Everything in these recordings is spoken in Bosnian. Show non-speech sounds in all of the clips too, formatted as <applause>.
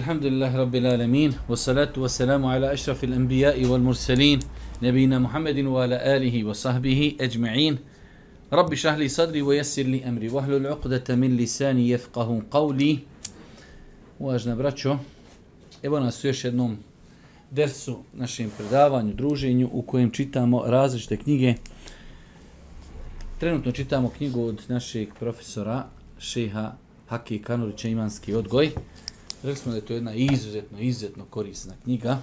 الحمد لله رب العالمين والصلاة والسلام على أشرف الأنبياء والمرسلين نبينا محمد وعلى آله وصحبه أجمعين رب شهل صدري ويسر لي أمري وهل العقدة من لساني يفقه قولي واجنا براتشو Evo nas još نوم درسو našem predavanju, druženju u kojem čitamo različite knjige. Trenutno čitamo knjigu od našeg profesora šeha Hake Kanurića Imanski Rekli smo da je to jedna izuzetno, izuzetno korisna knjiga.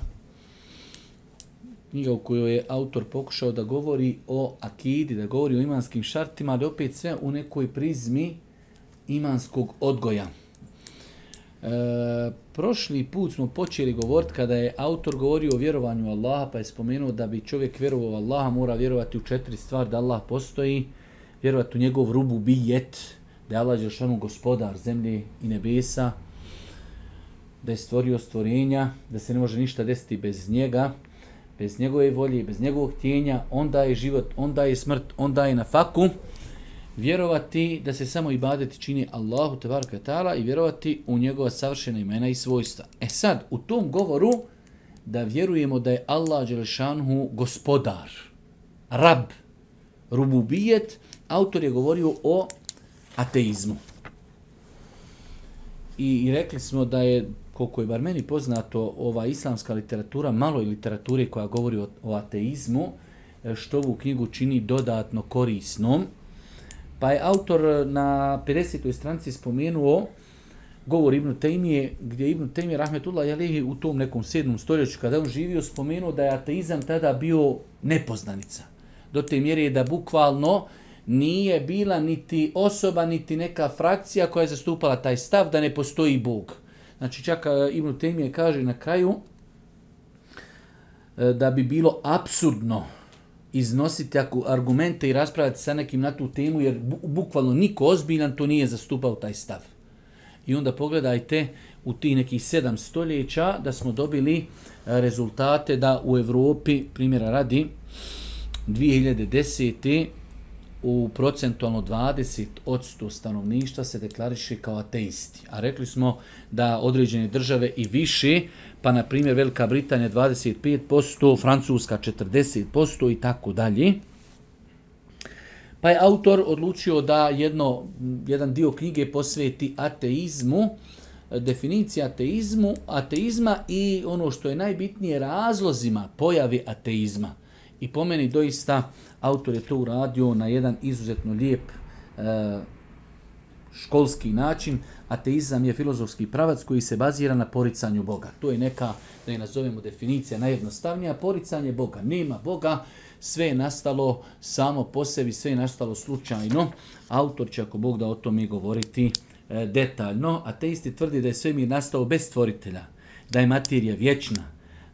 Knjiga u kojoj je autor pokušao da govori o akidi, da govori o imanskim šartima, ali opet sve u nekoj prizmi imanskog odgoja. E, prošli put smo počeli govoriti kada je autor govorio o vjerovanju Allaha, pa je spomenuo da bi čovjek vjerovao Allaha, mora vjerovati u četiri stvari da Allah postoji, vjerovati u njegov rubu bijet, da je Allah gospodar zemlje i nebesa, da je stvorio stvorenja, da se ne može ništa desiti bez njega, bez njegove volje i bez njegovog tijenja, onda je život, onda je smrt, onda je na faku. Vjerovati da se samo ibadeti čini Allahu tebara katala i vjerovati u njegova savršena imena i svojstva. E sad, u tom govoru da vjerujemo da je Allah Đelešanhu gospodar, rab, rububijet, autor je govorio o ateizmu. I, i rekli smo da je koliko je bar meni poznato, ova islamska literatura, malo je literature koja govori o, o ateizmu, e, što ovu knjigu čini dodatno korisnom. Pa je autor e, na 50. stranici spomenuo govor Ibnu Tejmije, gdje Ibnu Tejmije, Rahmetullah, je li u tom nekom sedmom stoljeću, kada je on živio, spomenuo da je ateizam tada bio nepoznanica. Do te mjere je da bukvalno nije bila niti osoba, niti neka frakcija koja je zastupala taj stav da ne postoji Bog. Znači čak Ibn Temije kaže na kraju e, da bi bilo absurdno iznositi ako argumente i raspravljati sa nekim na tu temu, jer bukvalno niko ozbiljan to nije zastupao taj stav. I onda pogledajte u ti nekih sedam stoljeća da smo dobili e, rezultate da u Evropi, primjera radi, 2010 u procentualno 20 od 100 stanovništva se deklariše kao ateisti. A rekli smo da određene države i više, pa na primjer Velika Britanija 25%, Francuska 40% i tako dalje. Pa je autor odlučio da jedno, jedan dio knjige posveti ateizmu, definicija ateizmu, ateizma i ono što je najbitnije razlozima pojave ateizma. I pomeni doista Autor je to uradio na jedan izuzetno lijep e, školski način. Ateizam je filozofski pravac koji se bazira na poricanju Boga. To je neka, da je nazovemo definicija najjednostavnija, poricanje Boga. Nema Boga, sve je nastalo samo po sebi, sve je nastalo slučajno. Autor će, ako Bog da o tome govoriti, e, detaljno. Ateisti tvrdi da je svemir nastao bez stvoritelja, da je materija vječna,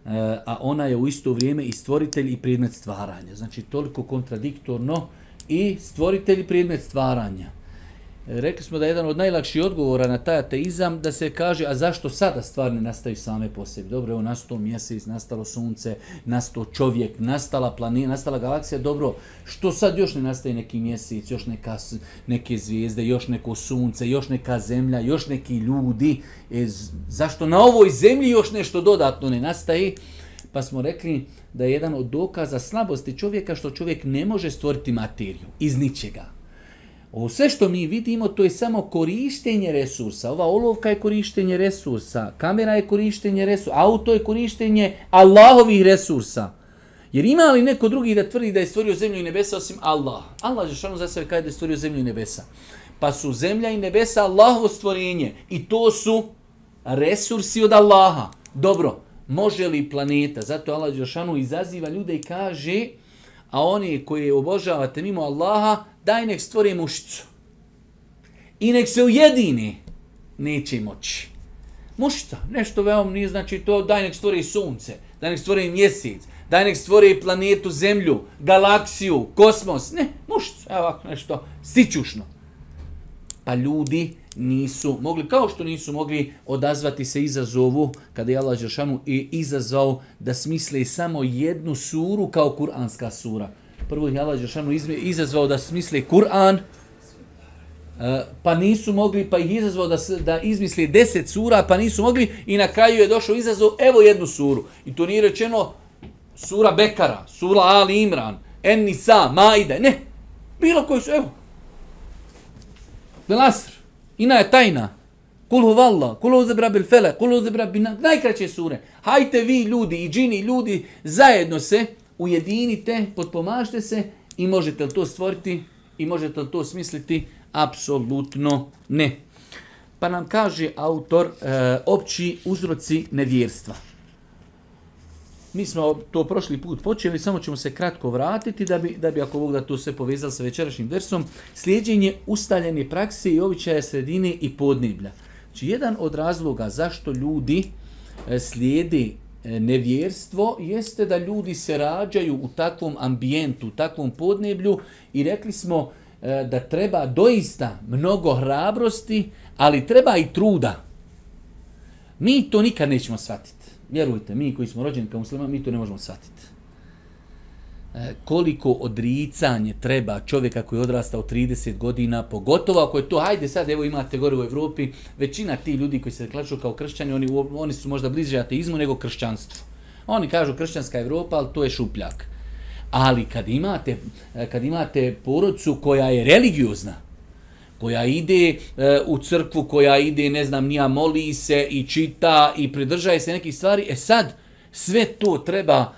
Eh, a ona je u isto vrijeme i stvoritelj i predmet stvaranja. Znači, toliko kontradiktorno i stvoritelj i predmet stvaranja. Rekli smo da je jedan od najlakših odgovora na taj ateizam da se kaže, a zašto sada stvar ne nastaju same po sebi? Dobro, evo nastao mjesec, nastalo sunce, nastao čovjek, nastala planina, nastala galaksija, dobro, što sad još ne nastaje neki mjesec, još neka, neke zvijezde, još neko sunce, još neka zemlja, još neki ljudi, e, zašto na ovoj zemlji još nešto dodatno ne nastaje? Pa smo rekli da je jedan od dokaza slabosti čovjeka što čovjek ne može stvoriti materiju iz ničega. Ovo sve što mi vidimo, to je samo korištenje resursa. Ova olovka je korištenje resursa, kamera je korištenje resursa, auto je korištenje Allahovih resursa. Jer ima li neko drugi da tvrdi da je stvorio zemlju i nebesa osim Allah? Allah je šanom za sebe kada je stvorio zemlju i nebesa. Pa su zemlja i nebesa Allahovo stvorenje i to su resursi od Allaha. Dobro, može li planeta? Zato Allah Đošanu izaziva ljude i kaže a oni koji obožavate mimo Allaha, daj nek stvore mušicu. I nek se ujedini, neće moći. Mušica, nešto veoma nije znači to, daj nek stvore sunce, daj nek stvore mjesec, daj nek stvore planetu, zemlju, galaksiju, kosmos, ne, mušicu, evo ovako nešto, sićušno. Pa ljudi, nisu mogli, kao što nisu mogli odazvati se izazovu kada je Allah Žešanu i izazvao da smisle samo jednu suru kao kuranska sura. Prvo je Allah Žešanu izazvao da smisle Kur'an, e, pa nisu mogli, pa ih izazvao da, da izmisli deset sura, pa nisu mogli i na kraju je došao izazov, evo jednu suru. I to nije rečeno sura Bekara, sura Ali Imran, Enisa, Majde, ne. Bilo koji su, evo. Belasr. Ina je tajna. Kul huvalla, kul huzebra bil fele, kul huzebra bin... Najkraće sure. Hajte vi ljudi i džini ljudi zajedno se ujedinite, potpomažite se i možete li to stvoriti i možete li to smisliti? Apsolutno ne. Pa nam kaže autor e, opći uzroci nevjerstva mi smo to prošli put počeli, samo ćemo se kratko vratiti da bi, da bi ako Bog da to sve povezali sa večerašnjim versom, slijedjenje ustaljene prakse i običaja sredine i podneblja. Znači, jedan od razloga zašto ljudi e, slijedi e, nevjerstvo jeste da ljudi se rađaju u takvom ambijentu, u takvom podneblju i rekli smo e, da treba doista mnogo hrabrosti, ali treba i truda. Mi to nikad nećemo shvatiti. Vjerujte, mi koji smo rođeni kao muslima, mi to ne možemo shvatiti. E, koliko odricanje treba čovjeka koji je odrastao 30 godina, pogotovo ako je to, hajde sad, evo imate gore u Evropi, većina ti ljudi koji se deklaču kao kršćani, oni, oni su možda bliže ateizmu nego kršćanstvu. Oni kažu kršćanska Evropa, ali to je šupljak. Ali kad imate, e, kad imate porodcu koja je religiozna, koja ide e, u crkvu, koja ide, ne znam, nija moli se i čita i pridržaje se nekih stvari, e sad sve to treba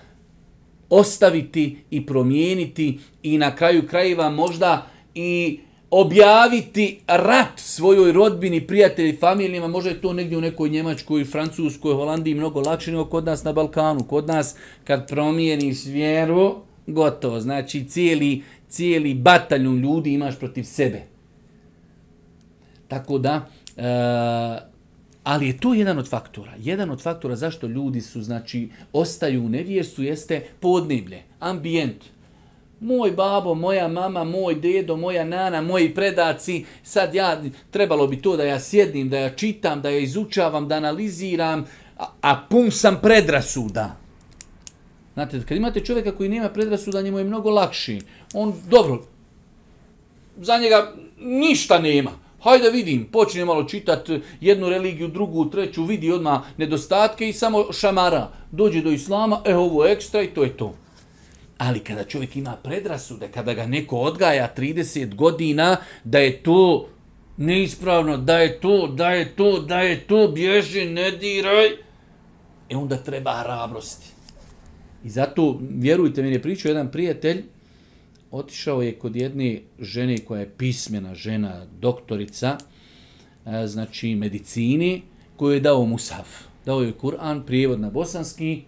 ostaviti i promijeniti i na kraju krajeva možda i objaviti rat svojoj rodbini, prijatelji, familijima, možda je to negdje u nekoj Njemačkoj, Francuskoj, Holandiji, mnogo lakše nego kod nas na Balkanu. Kod nas, kad promijeniš vjeru, gotovo. Znači, cijeli, cijeli bataljun ljudi imaš protiv sebe. Tako da, e, ali je to jedan od faktora. Jedan od faktora zašto ljudi su, znači, ostaju u nevjerstvu jeste podneblje, ambijent. Moj babo, moja mama, moj dedo, moja nana, moji predaci, sad ja, trebalo bi to da ja sjednim, da ja čitam, da ja izučavam, da analiziram, a, a pun sam predrasuda. Znate, kad imate čovjeka koji nema predrasuda, njemu je mnogo lakši. On, dobro, za njega ništa nema. ima. Hajde vidim, počne malo čitat jednu religiju, drugu, treću, vidi odmah nedostatke i samo šamara. Dođe do islama, e ovo ekstra i to je to. Ali kada čovjek ima predrasude, kada ga neko odgaja 30 godina, da je to neispravno, da je to, da je to, da je to, bježi, ne diraj, e onda treba hrabrosti. I zato, vjerujte, mi je pričao jedan prijatelj, otišao je kod jedne žene koja je pismena žena, doktorica, e, znači medicini, koju je dao Musaf. Dao je Kur'an, prijevod na bosanski,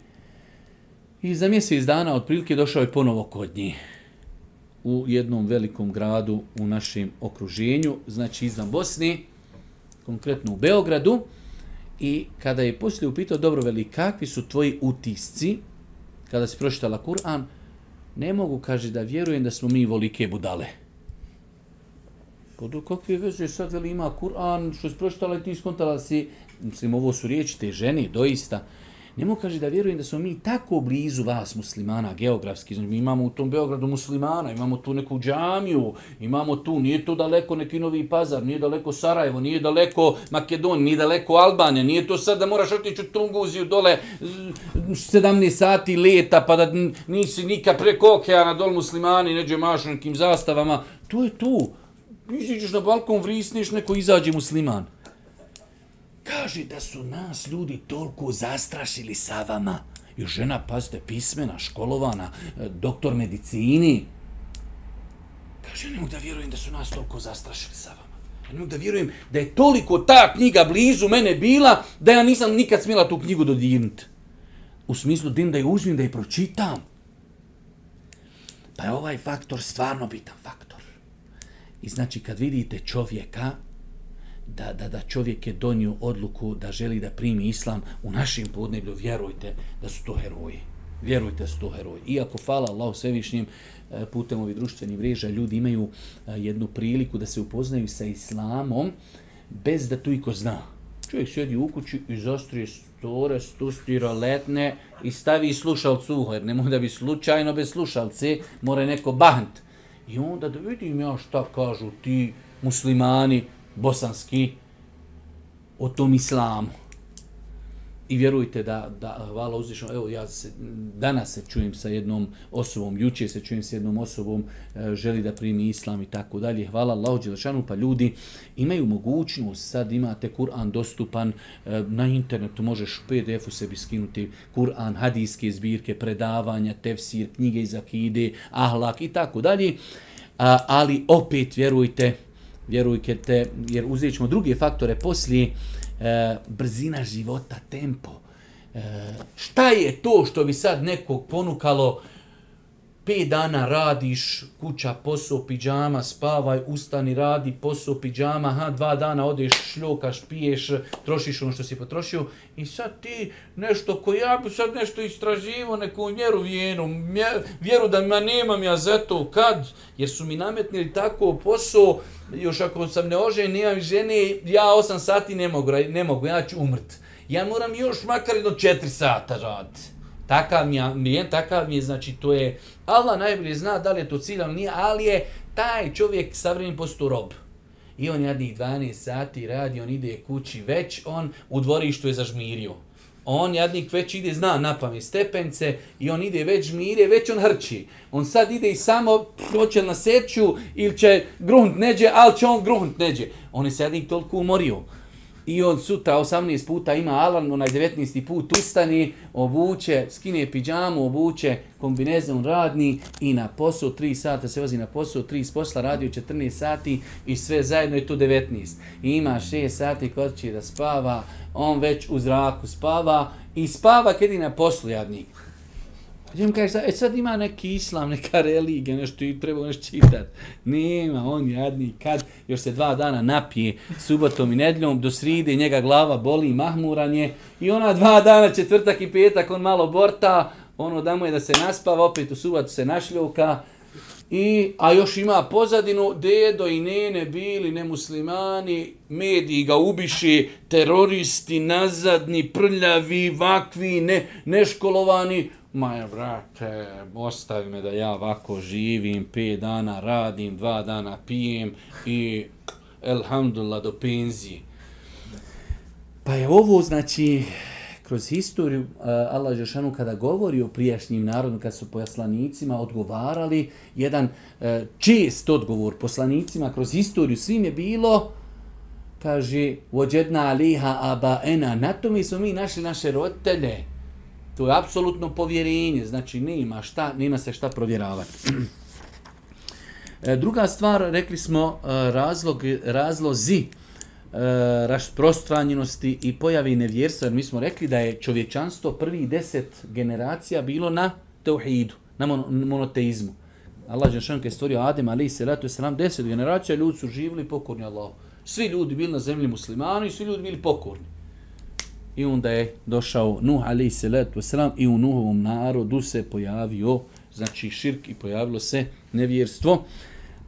i za mjesec dana otprilike došao je ponovo kod njih u jednom velikom gradu u našem okruženju, znači izvan Bosni, konkretno u Beogradu. I kada je poslije upitao, dobro veli, kakvi su tvoji utisci kada si prošitala Kur'an, ne mogu, kaže, da vjerujem da smo mi volike budale. Podu, pa kakve veze sad veli ima Kur'an, što si pročitala i ti iskontala si, mislim, ovo su riječi te ženi, doista, doista, Ne mogu kaže da vjerujem da smo mi tako blizu vas muslimana geografski. Znači, mi imamo u tom Beogradu muslimana, imamo tu neku džamiju, imamo tu, nije to daleko neki novi pazar, nije daleko Sarajevo, nije daleko Makedon, nije daleko Albanija, nije to sad da moraš otići u Tunguziju dole 17 mm, sati leta pa da nisi nikad preko okeana dol muslimani, neđe maš nekim zastavama. Tu je tu. Iziđeš na balkon, vrisniš, neko izađe musliman kaže da su nas ljudi toliko zastrašili sa vama. I žena, pazite, pismena, školovana, e, doktor medicini. Kaže, ja ne mogu da vjerujem da su nas toliko zastrašili sa vama. Ja ne mogu da vjerujem da je toliko ta knjiga blizu mene bila da ja nisam nikad smjela tu knjigu dodirnuti. U smislu, din da je uzmim, da je pročitam. Pa je ovaj faktor stvarno bitan faktor. I znači, kad vidite čovjeka, da, da, da čovjek je donio odluku da želi da primi islam u našem podneblju, vjerujte da su to heroji. Vjerujte da su to heroji. Iako, hvala Allah svevišnjim, e, putem ovih društvenih mreža ljudi imaju e, jednu priliku da se upoznaju sa islamom bez da tu iko zna. Čovjek sjedi u kući i zastrije store, stustira, letne i stavi slušalcu uho, jer ne da bi slučajno bez slušalce mora neko bahnt. I onda da vidim ja šta kažu ti muslimani, bosanski o tom islamu. I vjerujte da, da hvala uzvišno, evo ja se, danas se čujem sa jednom osobom, juče se čujem sa jednom osobom, e, želi da primi islam i tako dalje. Hvala Allahu Đelešanu, pa ljudi imaju mogućnost, sad imate Kur'an dostupan e, na internetu, možeš u PDF-u sebi skinuti Kur'an, hadijske zbirke, predavanja, tefsir, knjige iz akide, ahlak i tako dalje. Ali opet vjerujte, vjerujte te, jer uzet ćemo druge faktore poslije, e, brzina života, tempo. E, šta je to što bi sad nekog ponukalo, pet dana radiš, kuća, posao, piđama, spavaj, ustani, radi, posao, piđama, ha, dva dana odeš, šljokaš, piješ, trošiš ono što si potrošio i sad ti nešto ko ja bi sad nešto istraživo, neku mjeru vijenu, vjeru da ma nemam ja za to, kad? Jer su mi nametnili tako posao, još ako sam ne ožen, nemam žene, ja 8 sati ne mogu, ne mogu, ja ću umrt. Ja moram još makar jedno 4 sata raditi takav mi je ambijent, takav mi je, znači to je, Allah najbolje zna da li je to cilj, ali nije, ali je taj čovjek sa vremenim postu rob. I on jednih 12 sati radi, on ide kući, već on u dvorištu je zažmirio. On jadnik već ide, zna na pamet stepence i on ide već mire, već on hrči. On sad ide i samo hoće na seću ili će grunt neđe, ali će on grunt neđe. On je se jadnik toliko umorio. I on sutra 18 puta ima alarm, onaj 19. put ustani, obuče, skine pijamu, obuče, kombinezon radni i na posao, 3 sata se vozi na posao, 3 s posla, radi u 14 sati i sve zajedno je to 19. I ima 6 sati kod će da spava, on već u zraku spava i spava kada je na poslu jadnik. Pa njemu kaže, e sad ima neki islam, neka religija, nešto i treba nešto čitat. Nema, on jadni, kad još se dva dana napije subotom i nedljom, do sride njega glava boli, mahmuran je, i ona dva dana, četvrtak i petak, on malo borta, ono da mu je da se naspava, opet u subotu se našljuka, I, a još ima pozadinu, dedo i nene bili nemuslimani, mediji ga ubiši, teroristi, nazadni, prljavi, vakvi, ne, neškolovani, maja vrate, ostavi me da ja ovako živim, 5 dana radim, 2 dana pijem i elhamdulillah do penzije. Pa je ovo, znači, kroz historiju, eh, Allah Žešanu kada govori o prijašnjim narodom, kad su poslanicima odgovarali, jedan eh, čest odgovor poslanicima kroz historiju svim je bilo, kaže, vođedna liha aba ena, na to mi smo mi našli naše roditelje, To je apsolutno povjerenje, znači nema šta, nema se šta provjeravati. <clears throat> E, druga stvar, rekli smo e, razlog, razlozi e, rasprostranjenosti i pojavi nevjerstva, jer mi smo rekli da je čovječanstvo prvih deset generacija bilo na teuhidu, na monoteizmu. Allah je što je stvorio Adem, ali i salatu je salam, deset generacija ljudi su živili pokorni Allah. Svi ljudi bili na zemlji muslimani i svi ljudi bili pokorni. I onda je došao Nuh alaihi salatu wasalam i u Nuhovom narodu se pojavio, znači širk i pojavilo se nevjerstvo.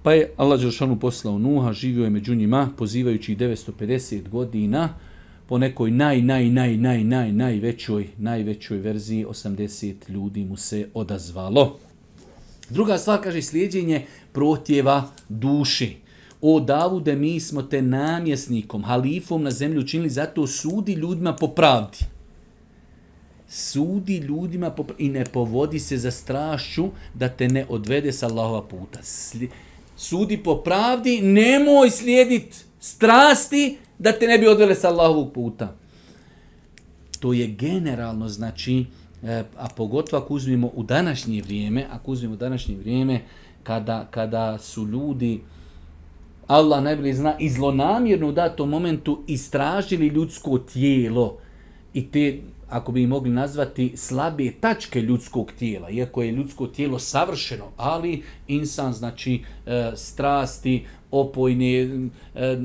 Pa je Allah Đeršanu poslao Nuha, živio je među njima, pozivajući 950 godina po nekoj naj, naj, naj, naj, naj, najvećoj, najvećoj verziji 80 ljudi mu se odazvalo. Druga stvar kaže sljeđenje protjeva duši o Davude, mi smo te namjesnikom, halifom na zemlju učinili, zato sudi ljudima po pravdi. Sudi ljudima po pravdi. i ne povodi se za strašću da te ne odvede sa Allahova puta. Sli... Sudi po pravdi, nemoj slijedit strasti da te ne bi odvele sa Allahovog puta. To je generalno, znači, e, a pogotovo ako uzmimo u današnje vrijeme, ako uzmimo današnje vrijeme, kada, kada su ljudi, Allah najbolje zna i zlonamjerno u datom momentu istražili ljudsko tijelo i te, ako bi mogli nazvati, slabije tačke ljudskog tijela, iako je ljudsko tijelo savršeno, ali insan, znači, e, strasti, opojne, e,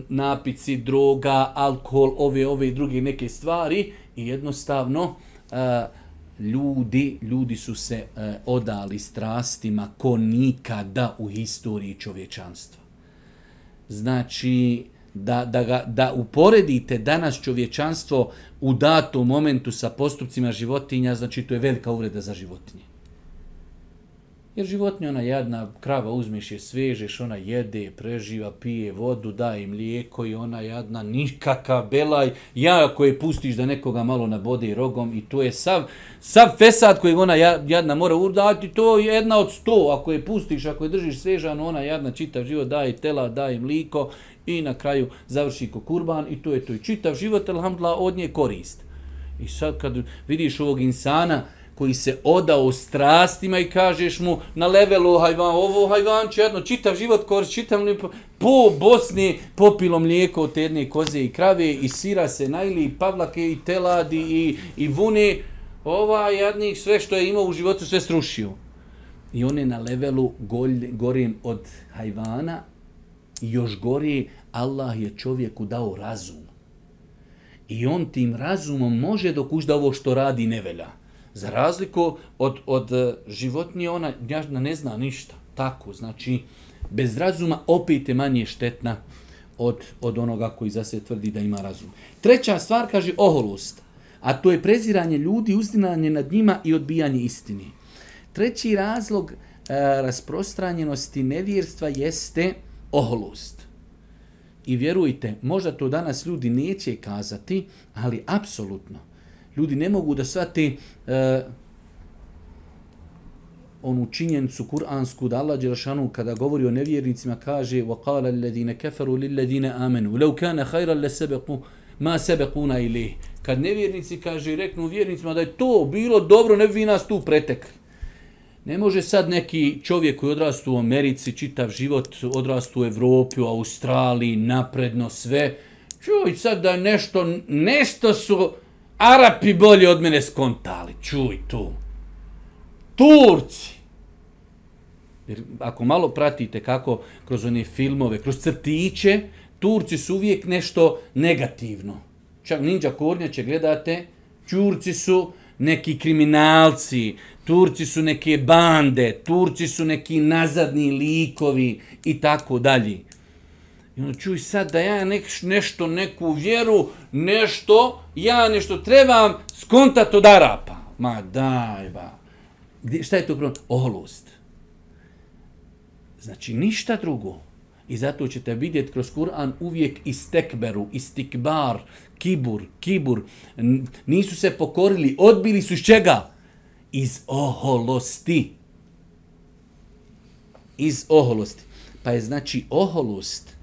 napici, droga, alkohol, ove, ove druge neke stvari i jednostavno, e, ljudi, ljudi su se e, odali strastima ko nikada u historiji čovječanstva znači da, da, ga, da uporedite danas čovječanstvo u datom momentu sa postupcima životinja, znači to je velika uvreda za životinje. Jer životinja ona jadna, krava uzmiš je svežeš, ona jede, preživa, pije vodu, daje mlijeko i ona jadna, nikakav belaj. Ja ako je pustiš da nekoga malo nabode rogom i to je sav, sav fesad koji ona jadna mora udati, to je jedna od sto. Ako je pustiš, ako je držiš svežan, ona jadna čitav život daje tela, daje mliko i na kraju završi ko kurban i to je to i čitav život, alhamdulillah, od nje korist. I sad kad vidiš ovog insana, koji se odao strastima i kažeš mu na levelu hajvan, ovo hajvan će jedno, čitav život koris, čitav mlijeko, po Bosni popilo mlijeko od jedne koze i krave i sira se najli i pavlake i teladi i, i vune, ova jadnik sve što je imao u životu sve srušio. I on je na levelu gori od hajvana i još gori Allah je čovjeku dao razum. I on tim razumom može dok ušta ovo što radi nevelja. velja. Za razliku od, od eh, životinje, ona njažna ne zna ništa. Tako, znači, bez razuma opet je manje štetna od, od onoga koji za se tvrdi da ima razum. Treća stvar kaže oholost, a to je preziranje ljudi, uzdinanje nad njima i odbijanje istini. Treći razlog e, rasprostranjenosti nevjerstva jeste oholost. I vjerujte, možda to danas ljudi neće kazati, ali apsolutno ljudi ne mogu da shvate e, onu činjenicu kuransku da Allah Đerašanu kada govori o nevjernicima kaže وَقَالَ الَّذِينَ كَفَرُوا لِلَّذِينَ آمَنُوا لَوْ كَانَ خَيْرَ لَسَبَقُوا مَا سَبَقُونَ إِلِهِ Kad nevjernici kaže i reknu vjernicima da je to bilo dobro, ne bi vi nas tu pretek. Ne može sad neki čovjek koji odrastu u Americi, čitav život, odrastu u Evropi, u Australiji, napredno sve, čovjek sad da nešto, nešto su, so, Arapi bolje od mene skontali, čuj tu. Turci. Jer ako malo pratite kako kroz one filmove, kroz crtiće, Turci su uvijek nešto negativno. Čak Ninja Kornjače gledate, Turci su neki kriminalci, Turci su neke bande, Turci su neki nazadni likovi i tako dalje. I onda čuj sad da ja neš, nešto, neku vjeru, nešto, ja nešto trebam skontat od Arapa. Ma daj ba. Gdje, šta je to problem? Oholost. Znači ništa drugo. I zato ćete vidjeti kroz Kur'an uvijek istekberu, istikbar, kibur, kibur. Nisu se pokorili, odbili su iz čega? Iz oholosti. Iz oholosti. Pa je znači oholost,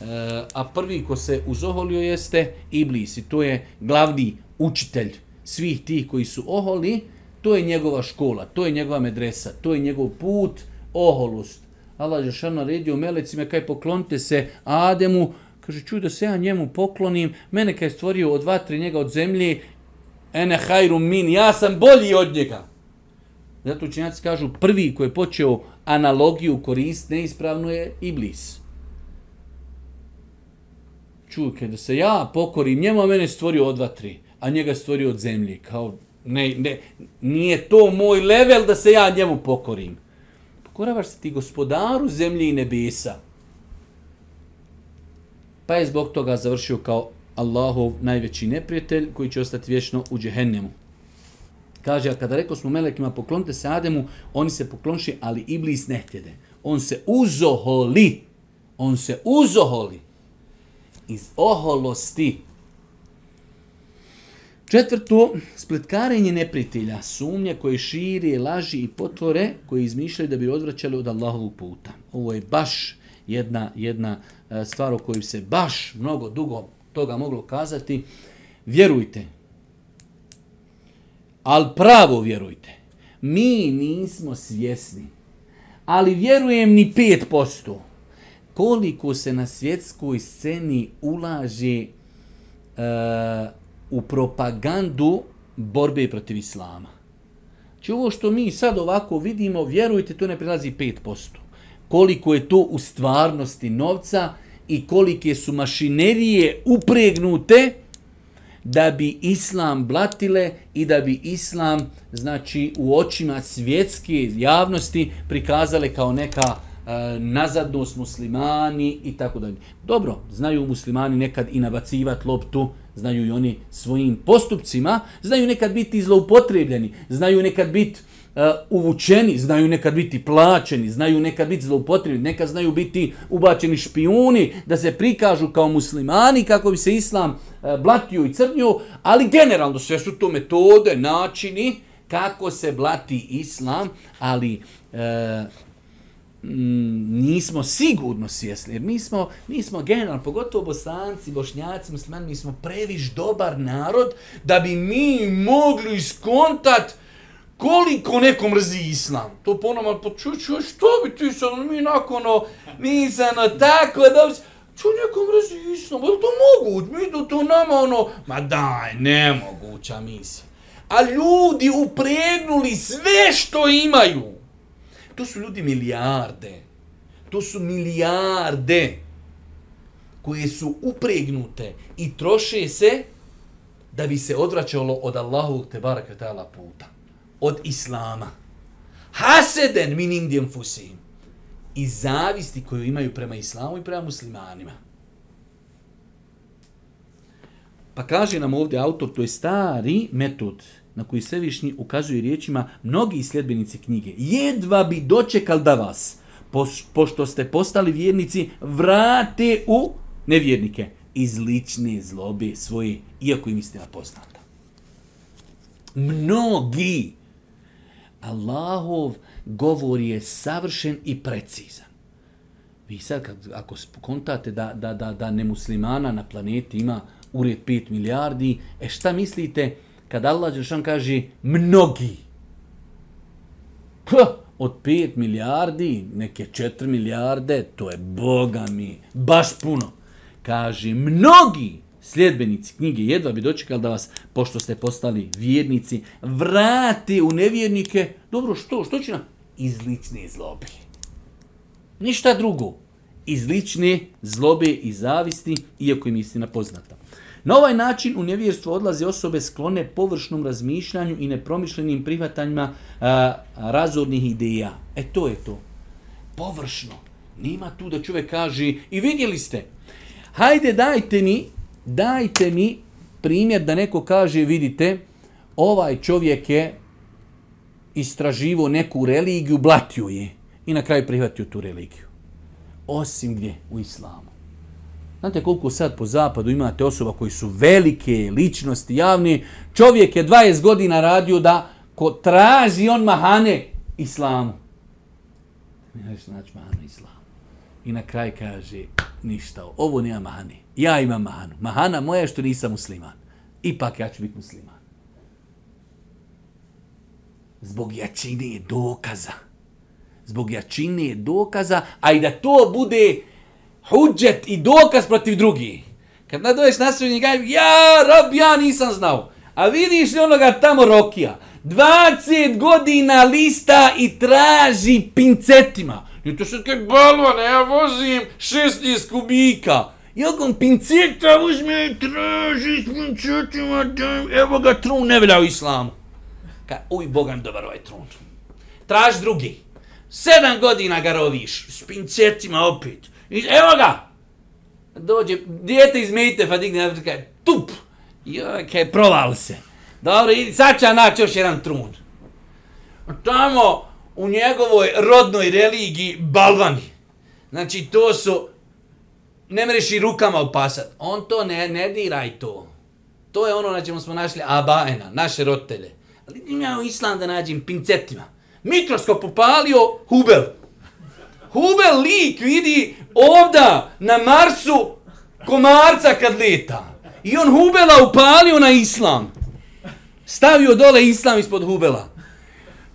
Eh, a prvi ko se uzoholio jeste Iblis i to je glavni učitelj svih tih koji su oholi, to je njegova škola, to je njegova medresa, to je njegov put, oholost. Allah je šarno redio melecima, kaj poklonite se Ademu, kaže, čuj da se ja njemu poklonim, mene kaj je stvorio od vatre njega od zemlje, ene hajru min, ja sam bolji od njega. Zato učenjaci kažu, prvi koji je počeo analogiju korist, neispravno je Iblis. blis čuj, kada se ja pokorim, njema mene stvorio od dva, tri, a njega stvorio od zemlje. Kao, ne, ne, nije to moj level da se ja njemu pokorim. Pokoravaš se ti gospodaru zemlje i nebesa. Pa je zbog toga završio kao Allahov najveći neprijatelj koji će ostati vječno u džehennemu. Kaže, a kada rekao smo melekima poklonite se Ademu, oni se poklonši, ali iblis ne htjede. On se uzoholi. On se uzoholi iz oholosti. Četvrto, spletkarenje neprijatelja, sumnje koje širi, laži i potvore koje izmišljaju da bi odvraćali od Allahovog puta. Ovo je baš jedna, jedna e, stvar o kojoj se baš mnogo dugo toga moglo kazati. Vjerujte, ali pravo vjerujte, mi nismo svjesni, ali vjerujem ni 5% koliko se na svjetskoj sceni ulaže e, u propagandu borbe protiv islama. Znači ovo što mi sad ovako vidimo, vjerujte, to ne prilazi 5%. Koliko je to u stvarnosti novca i kolike su mašinerije upregnute da bi islam blatile i da bi islam znači u očima svjetske javnosti prikazale kao neka uh, E, nazadnost muslimani i tako dalje. Dobro, znaju muslimani nekad i nabacivati loptu, znaju i oni svojim postupcima, znaju nekad biti zloupotrebljeni, znaju nekad biti uh, e, uvučeni, znaju nekad biti plaćeni, znaju nekad biti zloupotrebljeni, nekad znaju biti ubačeni špijuni, da se prikažu kao muslimani kako bi se islam uh, blatio i crnio, ali generalno sve su to metode, načini kako se blati islam, ali uh, Mm, nismo sigurno svjesni, jer mi smo, mi smo generalno, pogotovo bosanci, bošnjaci, muslimani, mi smo previš dobar narod da bi mi mogli skontat koliko neko mrzi islam. To ponovno, pa čuću, što bi ti sad, ono, mi nakon, o, ono, mi se na ono, tako, da bi Ču neko mrzi islam, je to moguće, mi do to nama ono, ma daj, nemoguća misija. A ljudi upregnuli sve što imaju, to su ljudi milijarde. To su milijarde koje su upregnute i troše se da bi se odvraćalo od Allahovog te baraka ta'ala puta. Od Islama. Haseden min indijem fusim. I zavisti koju imaju prema Islamu i prema muslimanima. Pa kaže nam ovdje autor, to je stari metod, na koji Svevišnji ukazuje riječima mnogi sljedbenici knjige. Jedva bi dočekal da vas, pošto ste postali vjernici, vrate u nevjernike iz lične zlobe svoje, iako im istina poznata. Mnogi! Allahov govor je savršen i precizan. Vi sad, kad, ako kontate da, da, da, da nemuslimana na planeti ima ured 5 milijardi, e šta mislite, kad Allah Đelšan kaže mnogi. Kuh, od 5 milijardi, neke 4 milijarde, to je Boga mi, baš puno. Kaže mnogi sljedbenici knjige, jedva bi dočekali da vas, pošto ste postali vjernici, vrati u nevjernike, dobro, što, što će nam? Iz lične zlobe. Ništa drugo. Iz lične zlobe i zavisti, iako im istina poznata. Na ovaj način u nevjerstvo odlaze osobe sklone površnom razmišljanju i nepromišljenim prihvatanjima razornih ideja. E to je to. Površno. Nima tu da čovjek kaže i vidjeli ste. Hajde dajte mi, dajte mi primjer da neko kaže vidite ovaj čovjek je istraživo neku religiju, blatio je i na kraju prihvatio tu religiju. Osim gdje? U islamu. Znate koliko sad po zapadu imate osoba koji su velike ličnosti, javni. Čovjek je 20 godina radio da ko traži on mahane islamu. Ne znaš naći mahanu islamu. I na kraj kaže, ništa, ovo nema mahane. Ja imam mahanu. Mahana moja je što nisam musliman. Ipak ja ću biti musliman. Zbog jačine je dokaza. Zbog jačine je dokaza, a i da to bude huđet i dokaz protiv drugi. Kad nadoveš na svoj njega, ja, rob, ja nisam znao. A vidiš li onoga tamo Rokija? 20 godina lista i traži pincetima. I to što je balon, ja vozim 16 kubika. Jel' on pinceta uzme i traži s pincetima, daj, evo ga trun, ne velja u islamu. Ka, uj, Boga mi dobar ovaj trun. Traž drugi. Sedam godina ga roviš, s pincetima opet. I evo ga! Dođe, dijete iz Mejtefa digne, evo kaj, tup! Joj, kaj, provali se. Dobro, idi, sad će naći još jedan trun. Tamo, u njegovoj rodnoj religiji, balvani. Znači, to su, ne mreš i rukama opasat. On to ne, ne diraj to. To je ono na čemu smo našli Abaena, naše rotelje. Ali idim ja u Islam da nađem pincetima. Mikroskop upalio, hubel. Hubel lik vidi ovda na Marsu komarca kad leta. I on Hubela upalio na islam. Stavio dole islam ispod Hubela.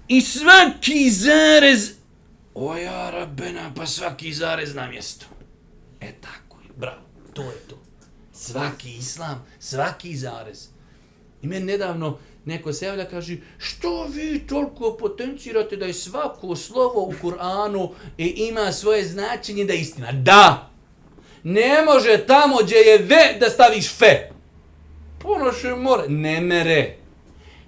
I svaki zarez... O ja, rabena, pa svaki zarez na mjesto. E tako je, bravo, to je to. Svaki islam, svaki zarez. I meni nedavno, neko se javlja kaže što vi toliko potencirate da je svako slovo u Kur'anu i ima svoje značenje da je istina. Da! Ne može tamo gdje je ve da staviš fe. Ponoše more. Ne mere.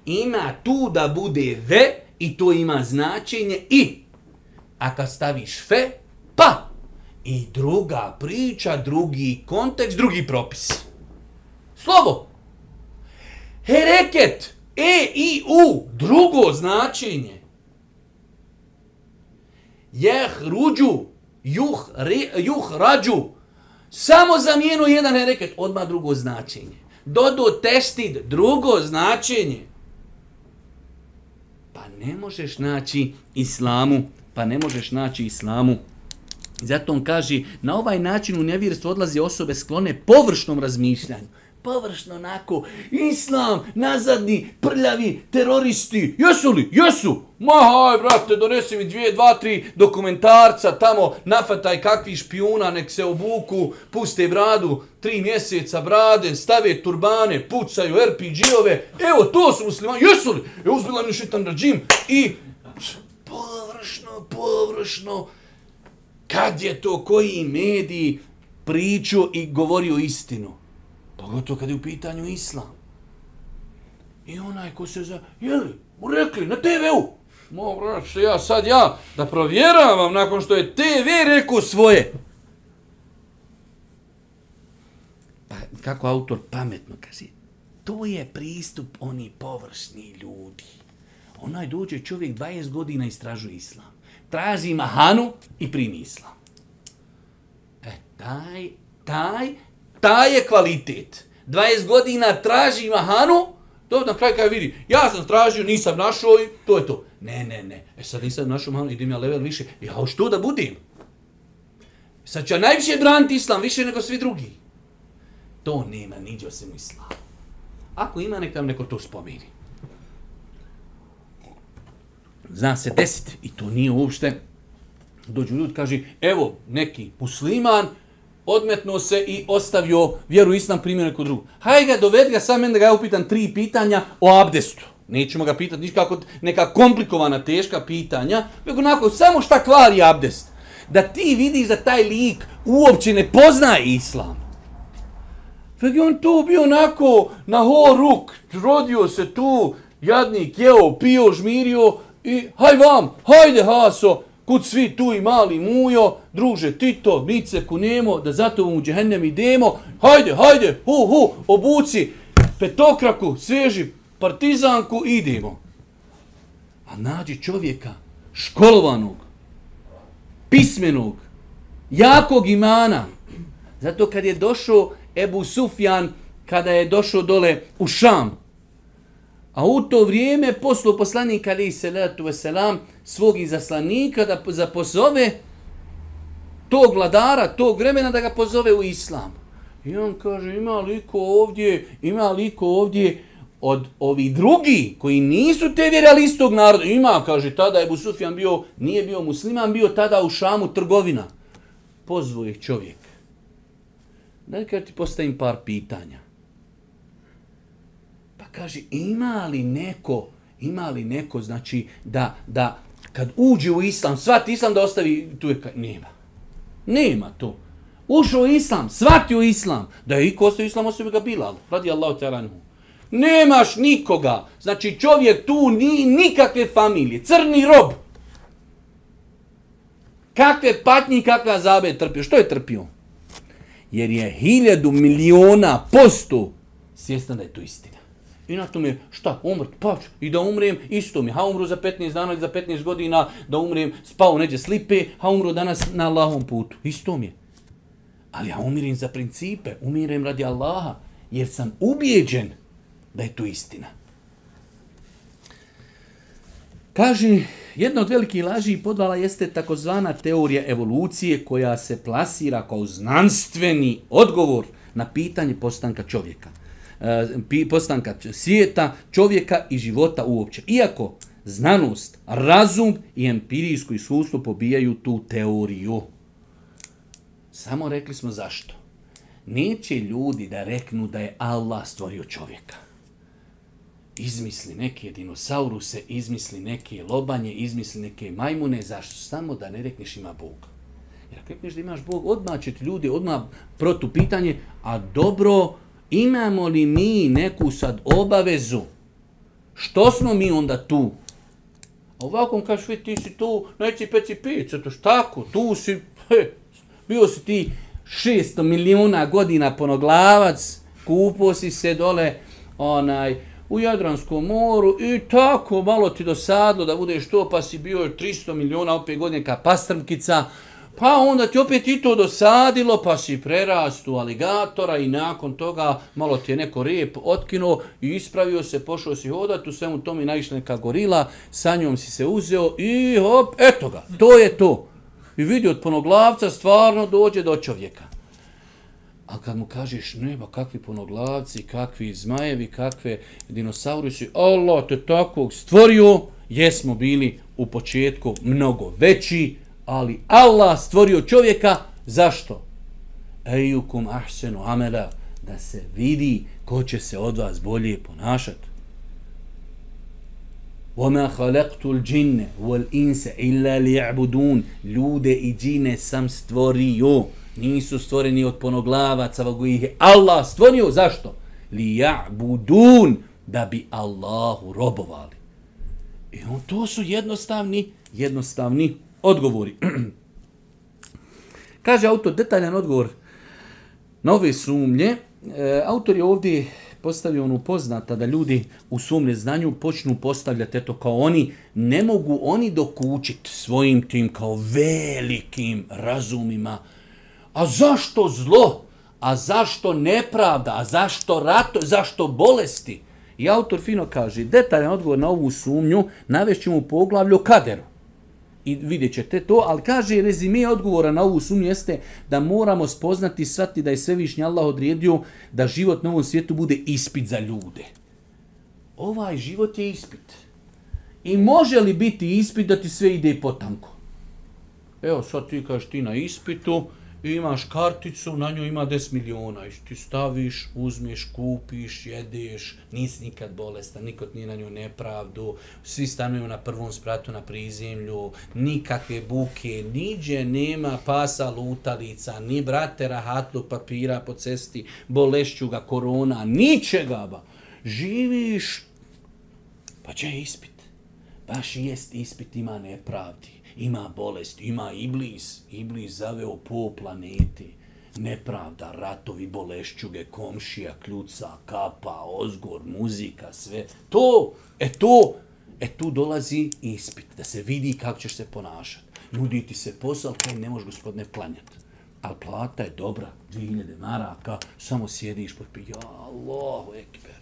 Ima tu da bude ve i to ima značenje i. A kad staviš fe, pa. I druga priča, drugi kontekst, drugi propis. Slovo. Hereket. Hereket. E i u drugo značenje. Jeh ruđu, juh, re, juh rađu. Samo zamijenu jedan reket, odma drugo značenje. Dodo testid, drugo značenje. Pa ne možeš naći islamu, pa ne možeš naći islamu. Zato on kaže, na ovaj način u nevjerstvo odlazi osobe sklone površnom razmišljanju površno onako, islam, nazadni, prljavi, teroristi, jesu li, jesu, ma haj brate, donesi mi dvije, dva, tri dokumentarca tamo, nafataj kakvi špijuna, nek se obuku, puste bradu, tri mjeseca brade, stave turbane, pucaju RPG-ove, evo to su muslimani, jesu li, je uzbila mi šitan rađim i površno, površno, kad je to koji mediji pričao i govorio istinu. Pogotovo kada je u pitanju islam. I onaj ko se za... Jeli, mu rekli, na TV-u. Mogu što ja sad ja, da provjeravam nakon što je TV rekao svoje. Pa kako autor pametno kaže, to je pristup oni površni ljudi. Onaj dođe čovjek 20 godina istražuje islam. Traži mahanu i primi islam. E, taj, taj ta je kvalitet. 20 godina traži mahanu, to na kraju kada vidi, ja sam tražio, nisam našao i to je to. Ne, ne, ne, e sad nisam našao mahanu, idem ja level više, ja u što da budim? Sad ću ja najviše braniti islam, više nego svi drugi. To nema, niđe osim islam. Ako ima, neka neko to spomini. Zna se desiti, i to nije uopšte, dođu ljudi, kaže, evo, neki musliman, odmetno se i ostavio vjeru islam primjer neko drugo. Hajde ga, doved ga sam da ga ja upitam tri pitanja o abdestu. Nećemo ga pitati nikako neka komplikovana, teška pitanja, nego onako, samo šta kvari abdest. Da ti vidiš da taj lik uopće ne poznaje islam. Fak je on tu bio onako na ho ruk, rodio se tu, jadnik jeo, pio, žmirio i haj vam, hajde haso, kud svi tu i mali mujo, druže, ti to, mi se kunemo, da zato u džehennem idemo, hajde, hajde, hu, hu, obuci petokraku, svježi partizanku, idemo. A nađi čovjeka, školovanog, pismenog, jakog imana. Zato kad je došao Ebu Sufjan, kada je došao dole u Šam, A u to vrijeme poslu poslanika ali se letu veselam svog izaslanika da zapozove tog vladara, tog vremena da ga pozove u islam. I on kaže ima liko ovdje, ima liko ovdje od ovi drugi koji nisu te vjerali istog naroda. Ima, kaže, tada je Sufjan bio, nije bio musliman, bio tada u šamu trgovina. Pozvoje čovjek. Dajte kad ti postavim par pitanja kaže ima li neko, ima li neko znači da, da kad uđe u islam, svati islam da ostavi, tu je kaj, nema. Nema to. Ušao u islam, svati u islam, da je i ko ostavio islam osobi ga bila, radi Allah teranu. Nemaš nikoga, znači čovjek tu ni nikakve familije, crni rob. Kakve patnje i kakve azabe je trpio, što je trpio? Jer je hiljadu miliona posto svjestan da je to istina. I na tome, šta, umrt, pa ću, i da umrem, isto mi, ha umru za 15 dana ili za 15 godina, da umrem, spao neđe slipe, ha umru danas na Allahom putu, isto mi je. Ali ja umirim za principe, umirem radi Allaha, jer sam ubijeđen da je to istina. Kaže, jedna od velikih laži i podvala jeste takozvana teorija evolucije koja se plasira kao znanstveni odgovor na pitanje postanka čovjeka. E, postanka svijeta, čovjeka i života uopće. Iako znanost, razum i empirijsko iskustvo pobijaju tu teoriju. Samo rekli smo zašto. Neće ljudi da reknu da je Allah stvorio čovjeka. Izmisli neke dinosauruse, izmisli neke lobanje, izmisli neke majmune, zašto? Samo da ne rekneš ima Bog. Jer ako rekneš da imaš Bog, odmah će ti ljudi, odmah protu pitanje, a dobro, imamo li mi neku sad obavezu? Što smo mi onda tu? A ovako kažeš, vi ti si tu, neći peci pizza, to tako, tu si, he, bio si ti 600 milijuna godina ponoglavac, kupo si se dole, onaj, u Jadranskom moru i tako malo ti dosadlo da budeš to, pa si bio 300 milijuna opet godine ka pastrmkica, pa onda ti opet i to dosadilo, pa si prerast u aligatora i nakon toga malo ti je neko rep otkinuo i ispravio se, pošao si hodati, u svemu tom je naišla neka gorila, sa njom si se uzeo i hop, eto ga, to je to. I vidi od ponoglavca stvarno dođe do čovjeka. A kad mu kažeš, nema kakvi ponoglavci, kakvi zmajevi, kakve dinosaurusi, Allah te takvog stvorio, jesmo bili u početku mnogo veći, Ali Allah stvorio čovjeka, zašto? Ejukum ahsenu amela, da se vidi ko će se od vas bolje ponašati. وَمَا خَلَقْتُ الْجِنَّ وَالْإِنْسَ إِلَّا لِيَعْبُدُونَ Ljude i džine sam stvorio. Nisu stvoreni od ponoglavaca, vago ih je Allah stvorio. Zašto? لِيَعْبُدُونَ Da bi Allahu robovali. I on, to su jednostavni, jednostavni odgovori. <clears throat> Kaže autor detaljan odgovor na ove sumnje. E, autor je ovdje postavio onu poznata da ljudi u svom neznanju počnu postavljati eto kao oni ne mogu oni dokučiti svojim tim kao velikim razumima. A zašto zlo? A zašto nepravda? A zašto rato? Zašto bolesti? I autor fino kaže, detaljan odgovor na ovu sumnju navešćemo u poglavlju kaderu i vidjet ćete to, ali kaže rezime odgovora na ovu sumnju jeste da moramo spoznati svati da je svevišnji Allah odredio da život na ovom svijetu bude ispit za ljude. Ovaj život je ispit. I može li biti ispit da ti sve ide potanko? Evo, sad ti kažeš ti na ispitu, imaš karticu, na njoj ima 10 miliona. I ti staviš, uzmiješ, kupiš, jedeš, nisi nikad bolestan, nikot nije na njoj nepravdu, svi stanuju na prvom spratu na prizemlju, nikakve buke, niđe nema pasa lutalica, ni brate rahatlog papira po cesti, bolešću ga, korona, ničega ba. Živiš, pa će ispit. Baš jest ispit ima nepravdi ima bolest, ima iblis, iblis zaveo po planeti, nepravda, ratovi, bolešćuge, komšija, kljuca, kapa, ozgor, muzika, sve. To, e to, e tu dolazi ispit, da se vidi kako ćeš se ponašati. Ljudi ti se posao, kaj ne možeš gospodine klanjati. Ali plata je dobra, 2000 maraka, samo sjediš pod pijom, Allahu ekber.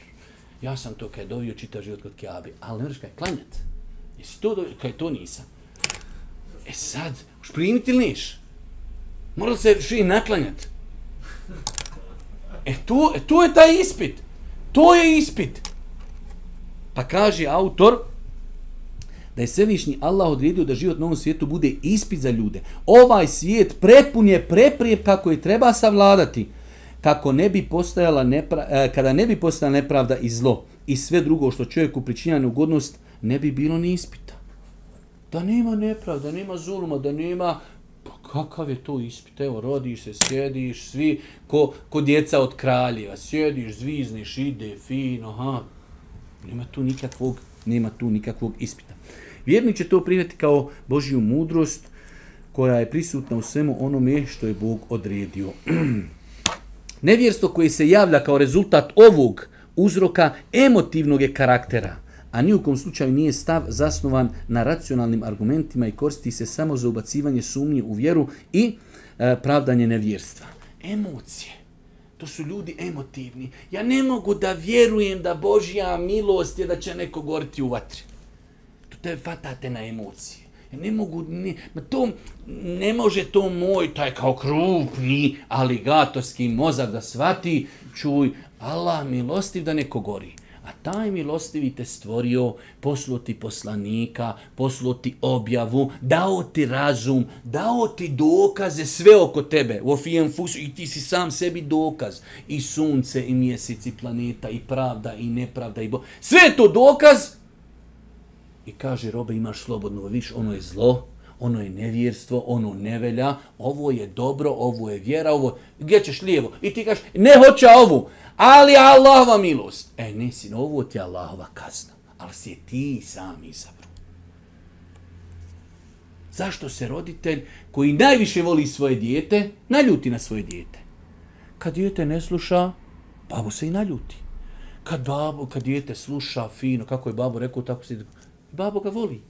Ja sam to kaj dovio čita život kod kjabi, ali ne možeš kaj klanjati. Jesi to dovio, kaj to nisam. E sad, moš primiti ili niš? Morali se še i naklanjati. E to, e to je taj ispit. To je ispit. Pa kaže autor da je svevišnji Allah odredio da život na ovom svijetu bude ispit za ljude. Ovaj svijet prepun je preprijepka koji treba savladati kako ne bi postajala nepra, e, kada ne bi postala nepravda i zlo i sve drugo što čovjeku pričinja neugodnost ne bi bilo ni ispita da nema nepravda, da nema zuluma, da nema Pa kakav je to ispit? Evo, rodiš se, sjediš, svi, ko, ko djeca od kraljeva, sjediš, zvizniš, ide, fino, ha. Nema tu nikakvog, nema tu nikakvog ispita. Vjernik će to prijeti kao Božju mudrost koja je prisutna u svemu onome što je Bog odredio. <clears throat> Nevjerstvo koje se javlja kao rezultat ovog uzroka emotivnog je karaktera a nijukom slučaju nije stav zasnovan na racionalnim argumentima i koristi se samo za ubacivanje sumnje u vjeru i e, pravdanje nevjerstva. Emocije. To su ljudi emotivni. Ja ne mogu da vjerujem da Božja milost je da će neko goriti u vatri. To te fatate na emocije. Ne mogu, ne, ma to, ne može to moj, taj kao krupni aligatorski mozak da svati, čuj, Allah milostiv da neko gori. A taj milostivi te stvorio, poslo ti poslanika, poslo ti objavu, dao ti razum, dao ti dokaze sve oko tebe. U ofijem fusu i ti si sam sebi dokaz. I sunce, i mjesec, i planeta, i pravda, i nepravda, i bo... Sve je to dokaz! I kaže, robe, imaš slobodno, viš, ono je zlo. Zlo ono je nevjerstvo, ono nevelja, ovo je dobro, ovo je vjera, ovo gdje ćeš lijevo? I ti kaš, ne hoća ovu, ali Allahova milost. E, ne, sin, ovo ti je Allahova kazna, ali si je ti sam izabro. Zašto se roditelj koji najviše voli svoje dijete, naljuti na svoje dijete? Kad dijete ne sluša, babu se i naljuti. Kad, babo, kad dijete sluša fino, kako je babo rekao, tako se... Babo ga voli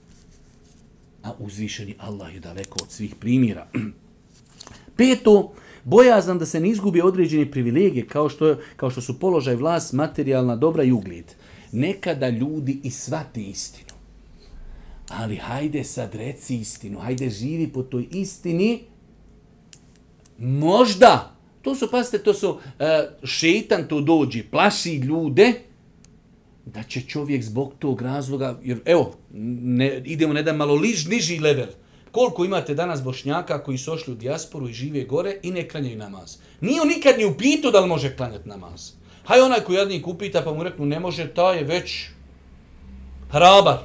a uzvišeni Allah je daleko od svih primjera. <clears throat> Peto, bojazan da se ne izgubi određene privilegije kao što, kao što su položaj vlast, materijalna dobra i ugljed. Nekada ljudi i svati istinu. Ali hajde sad reci istinu, hajde živi po toj istini. Možda, to su, pasite, to su, uh, e, šetan to dođe, plaši ljude, da će čovjek zbog tog razloga, jer evo, ne, idemo na jedan malo liž, niži level. Koliko imate danas bošnjaka koji su ošli u dijasporu i žive gore i ne klanjaju namaz? Nije on nikad ni upito da li može klanjati namaz. Haj onaj koji jednik upita pa mu reknu ne može, ta je već hrabar.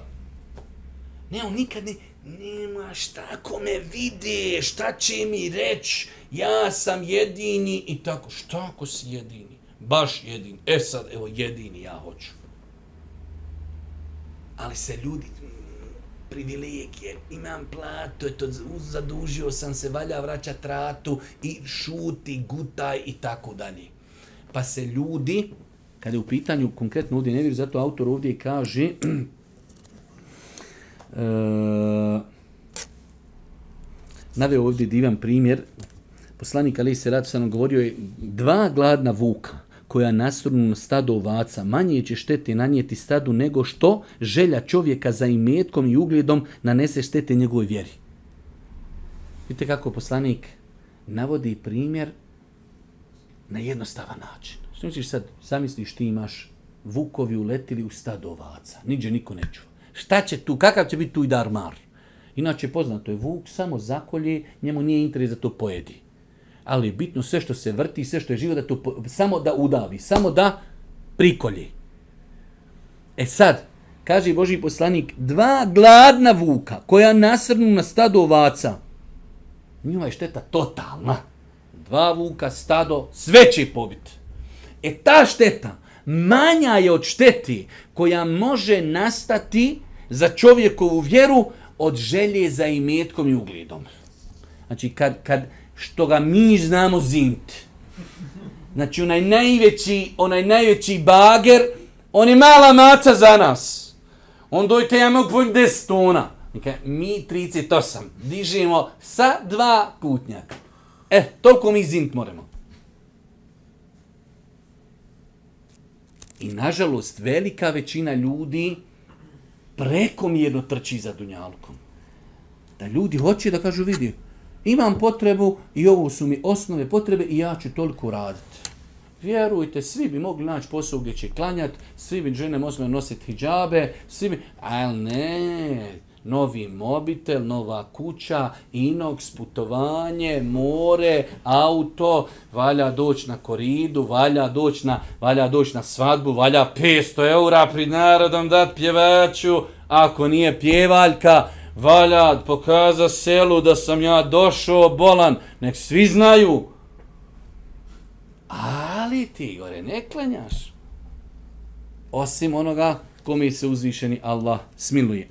Ne, on nikad ne, nema šta ko me vide, šta će mi reći, ja sam jedini i tako. Šta ako si jedini? Baš jedini. E sad, evo, jedini ja hoću ali se ljudi privilegije, imam platu, eto, zadužio sam se, valja vraća tratu i šuti, gutaj i tako dalje. Pa se ljudi... Kada je u pitanju konkretno ovdje ne vjeru, zato autor ovdje kaže... <clears throat> e, naveo ovdje divan primjer. Poslanik Ali se rad sam govorio je dva gladna vuka koja nasrnu na stado ovaca, manje će štete nanijeti stadu nego što želja čovjeka za imetkom i ugljedom nanese štete njegovoj vjeri. Vidite kako poslanik navodi primjer na jednostavan način. Što misliš sad, zamisliš ti imaš vukovi uletili u stado ovaca, niđe niko ne čuva. Šta će tu, kakav će biti tu i darmar? Inače poznato je, vuk samo zakolje, njemu nije interes da to pojedi ali je bitno sve što se vrti, sve što je živo, da to po, samo da udavi, samo da prikolje. E sad, kaže Boži poslanik, dva gladna vuka koja nasrnu na stado ovaca, njima je šteta totalna. Dva vuka, stado, sve će pobit. E ta šteta manja je od šteti koja može nastati za čovjekovu vjeru od želje za imetkom i ugledom. Znači, kad, kad, što ga mi znamo zint. Znači, onaj najveći, onaj najveći bager, on je mala maca za nas. On dojte, ja mogu pojim 10 tona. Nika, mi 38, dižemo sa dva putnjaka. E, toliko mi zint moramo. I, nažalost, velika većina ljudi prekomjerno trči za Dunjalkom. Da ljudi hoće da kažu, vidi, imam potrebu i ovo su mi osnove potrebe i ja ću toliko raditi. Vjerujte, svi bi mogli naći posao gdje će klanjati, svi bi žene mogli nositi hijabe, svi bi, ali ne, novi mobitel, nova kuća, inox, putovanje, more, auto, valja doći na koridu, valja doći na, valja doć na svadbu, valja 500 eura pri narodom dat pjevaču, ako nije pjevaljka, Valjad, pokaza selu da sam ja došao bolan, nek svi znaju. Ali ti, gore, ne klanjaš. Osim onoga kome se uzvišeni Allah smiluje.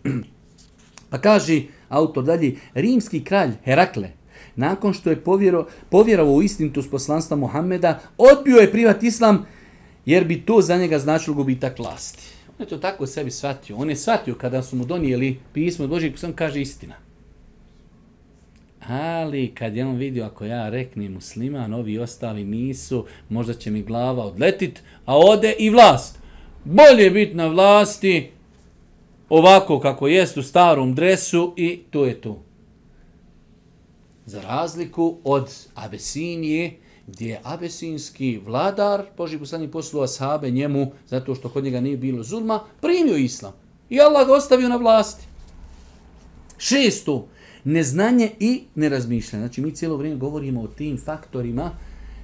<clears throat> Pa kaže autor dalje, rimski kralj Herakle, nakon što je povjero, povjerovao u istinu poslanstva Muhammeda, odbio je privat islam, jer bi to za njega značilo gubitak vlasti. On je to tako sebi shvatio. On je shvatio kada su mu donijeli pismo od Božijeg poslanika, kaže istina. Ali kad je on vidio, ako ja reknem musliman, ovi ostali nisu, možda će mi glava odletit, a ode i vlast. Bolje biti na vlasti ovako kako jest u starom dresu i tu je tu. Za razliku od Abesinije, gdje je abesinski vladar, Boži poslanik poslu ashabe njemu, zato što kod njega nije bilo zulma, primio islam. I Allah ga ostavio na vlasti. Šesto, neznanje i nerazmišljanje. Znači mi cijelo vrijeme govorimo o tim faktorima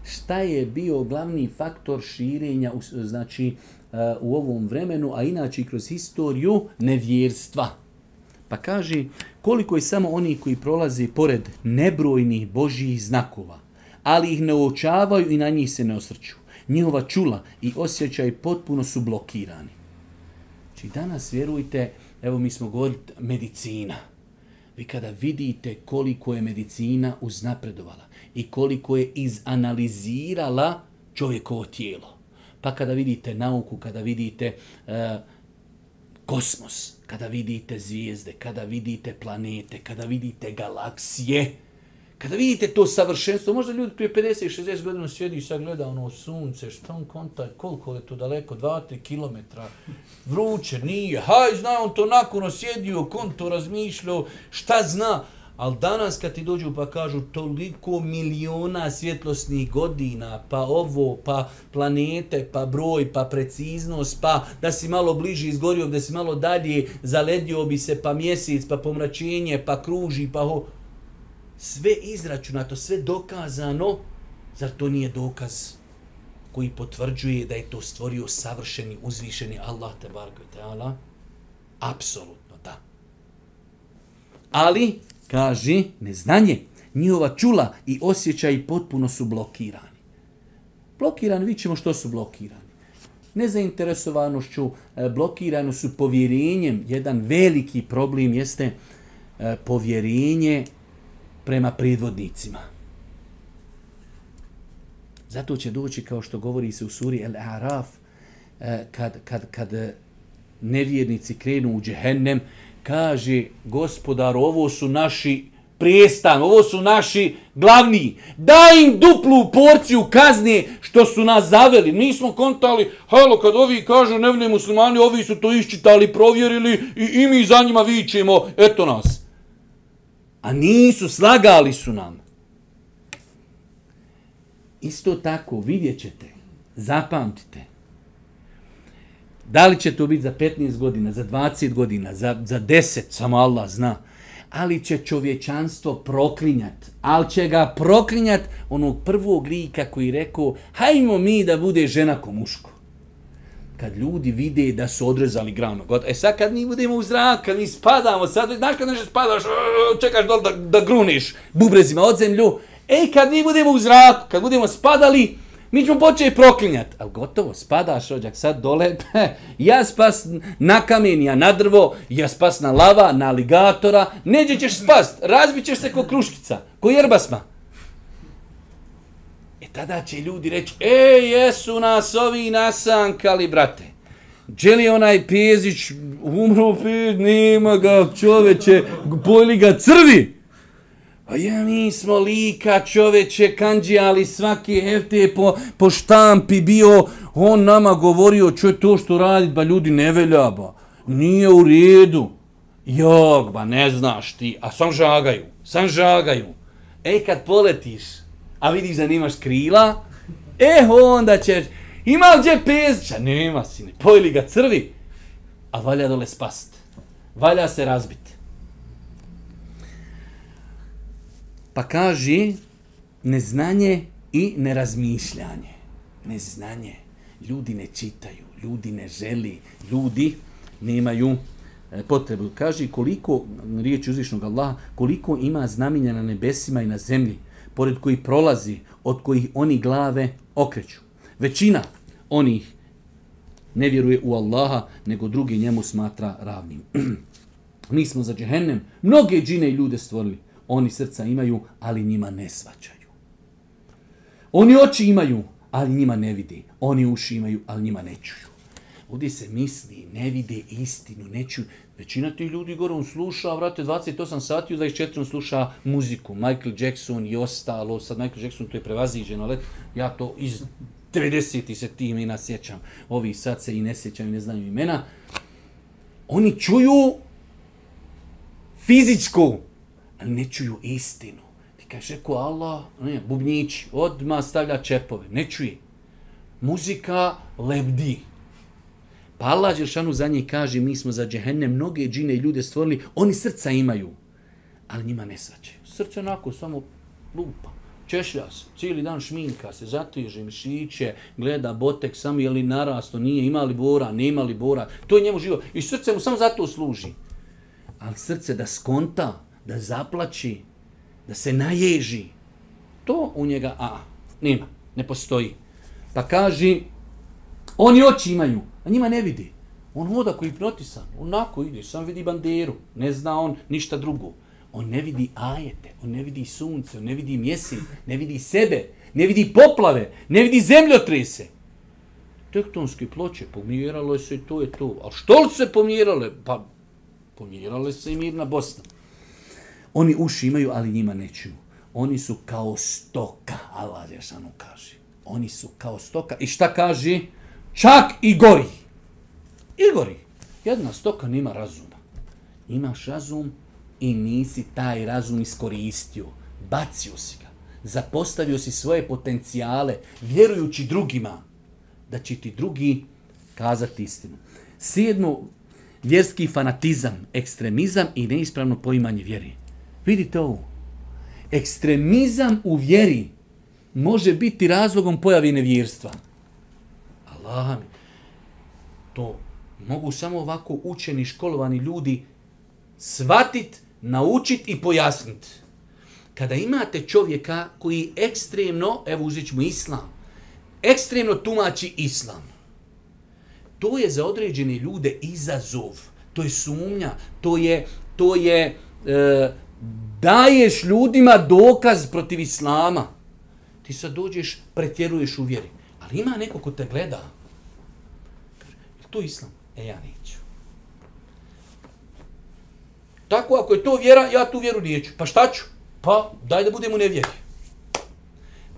šta je bio glavni faktor širenja u, znači, e, u ovom vremenu, a inače i kroz historiju nevjerstva. Pa kaže koliko je samo oni koji prolazi pored nebrojnih božjih znakova ali ih ne uočavaju i na njih se ne osrću. Njihova čula i osjećaj potpuno su blokirani. Znači danas, vjerujte, evo mi smo govorili medicina. Vi kada vidite koliko je medicina uznapredovala i koliko je izanalizirala čovjekovo tijelo. Pa kada vidite nauku, kada vidite e, kosmos, kada vidite zvijezde, kada vidite planete, kada vidite galaksije, Kada vidite to savršenstvo, možda ljudi prije 50 60 godina sjedi i sad gleda ono sunce, što on konta, koliko je to daleko, 2-3 km, vruće, nije, haj, zna on to nakon osjedio, kon to razmišljao, šta zna, ali danas kad ti dođu pa kažu toliko miliona svjetlosnih godina, pa ovo, pa planete, pa broj, pa preciznost, pa da si malo bliži izgorio, da si malo dalje, zaledio bi se, pa mjesec, pa pomračenje, pa kruži, pa ho, sve izračunato, sve dokazano, zar to nije dokaz koji potvrđuje da je to stvorio savršeni, uzvišeni Allah te barko ta'ala? Apsolutno da. Ali, kaži, neznanje, njihova čula i osjećaj potpuno su blokirani. Blokirani, vidjet ćemo što su blokirani. Nezainteresovanošću, e, blokirani su povjerenjem. Jedan veliki problem jeste e, povjerenje prema predvodnicima. Zato će doći kao što govori se u suri El Araf, eh, kad, kad, kad eh, nevjernici krenu u džehennem, kaže gospodar, ovo su naši prestan, ovo su naši glavni, daj im duplu porciju kazne što su nas zaveli. Mi smo kontali, halo, kad ovi kažu nevne muslimani, ovi su to iščitali, provjerili i, i mi za njima vićemo, eto nas a nisu slagali su nam. Isto tako vidjet ćete, zapamtite, da li će to biti za 15 godina, za 20 godina, za, za 10, samo Allah zna, ali će čovječanstvo proklinjat, ali će ga proklinjat onog prvog lika koji rekao, hajmo mi da bude žena ko muško kad ljudi vide da su odrezali granu. E sad kad mi budemo u zrak, kad mi spadamo, sad, znaš kad nešto spadaš, čekaš dole da, da gruniš bubrezima od zemlju, e kad mi budemo u zrak, kad budemo spadali, mi ćemo početi proklinjati. Ali gotovo, spadaš rođak, sad dole, <laughs> ja spas na kamen, ja na drvo, ja spas na lava, na aligatora, neđe ćeš spast, razbit ćeš se ko kruškica, ko jerbasma tada će ljudi reći, e, jesu nas ovi nasankali, brate. Dželi onaj Pezić, umro Pezić, nema ga čoveče, boli ga crvi. A pa ja mi smo lika čoveče, kanđi, ali svaki hefte po, po štampi bio, on nama govorio, čo je to što radi, ba ljudi ne velja, ba. Nije u redu. Jok, ba ne znaš ti, a sam žagaju, sam žagaju. Ej, kad poletiš, a vidiš da nemaš krila, e onda ćeš, ima li GPS? Ča nema sine, pojeli ga crvi, a valja dole spast, valja se razbit. Pa kaži, neznanje i nerazmišljanje. Neznanje, ljudi ne čitaju, ljudi ne želi, ljudi nemaju e, potrebu. Kaži koliko, riječ uzvišnog Allaha, koliko ima znamenja na nebesima i na zemlji, pored koji prolazi, od kojih oni glave okreću. Većina onih ne vjeruje u Allaha, nego drugi njemu smatra ravnim. <clears throat> Mi smo za džehennem mnoge džine i ljude stvorili. Oni srca imaju, ali njima ne svaćaju. Oni oči imaju, ali njima ne vidi. Oni uši imaju, ali njima ne čuju. Ovdje se misli, ne vide istinu, ne čuju. Većina tih ljudi gore on sluša, vrate, 28 sati u 24 on sluša muziku. Michael Jackson i ostalo. Sad Michael Jackson to je prevaziđeno, ali ja to iz 90-ti se tih imena sjećam. Ovi sad se i ne sjećam i ne znaju imena. Oni čuju fizičku, ali ne čuju istinu. Ti kažeš, reko Allah, ne, bubnjići, odma stavlja čepove, ne čuje. Muzika lebdi. Pa Allah Đeršanu za njih kaže, mi smo za džehennem mnoge džine i ljude stvorili, oni srca imaju, ali njima ne svaćaju. Srce onako samo lupa. Češlja se, cijeli dan šminka se, zatiže mišiće, gleda botek sam je li narasto, nije imali bora, ne imali bora. To je njemu živo. I srce mu samo zato služi. Ali srce da skonta, da zaplaći, da se naježi, to u njega, a, nema, ne postoji. Pa kaži, oni oči imaju, a njima ne vidi. On hoda koji je hipnotisan, onako ide, sam vidi banderu, ne zna on ništa drugo. On ne vidi ajete, on ne vidi sunce, on ne vidi mjesec, ne vidi sebe, ne vidi poplave, ne vidi zemljotrese. Tektonske ploče, pomiralo se i to je to. A što li se pomirale? Pa, pomirale se i mirna Bosna. Oni uši imaju, ali njima ne čuju. Oni su kao stoka, Allah Jašanu kaže. Oni su kao stoka. I šta kaže? Čak i gori. I gori. Jedna stoka nima razuma. Imaš razum i nisi taj razum iskoristio. Bacio si ga. Zapostavio si svoje potencijale vjerujući drugima da će ti drugi kazati istinu. Sjedmo, vjerski fanatizam, ekstremizam i neispravno poimanje vjeri. Vidite ovo. Ekstremizam u vjeri može biti razlogom pojavine vjerstva. Allah mi. To mogu samo ovako učeni, školovani ljudi svatit, naučit i pojasnit. Kada imate čovjeka koji ekstremno, evo uzet ćemo islam, ekstremno tumači islam, to je za određene ljude izazov, to je sumnja, to je, to je e, daješ ljudima dokaz protiv islama. Ti sad dođeš, pretjeruješ u vjeri. Ali ima neko ko te gleda. Kaže, to islam? E, ja neću. Tako, ako je to vjera, ja tu vjeru neću. Pa šta ću? Pa, daj da budem u nevjeri.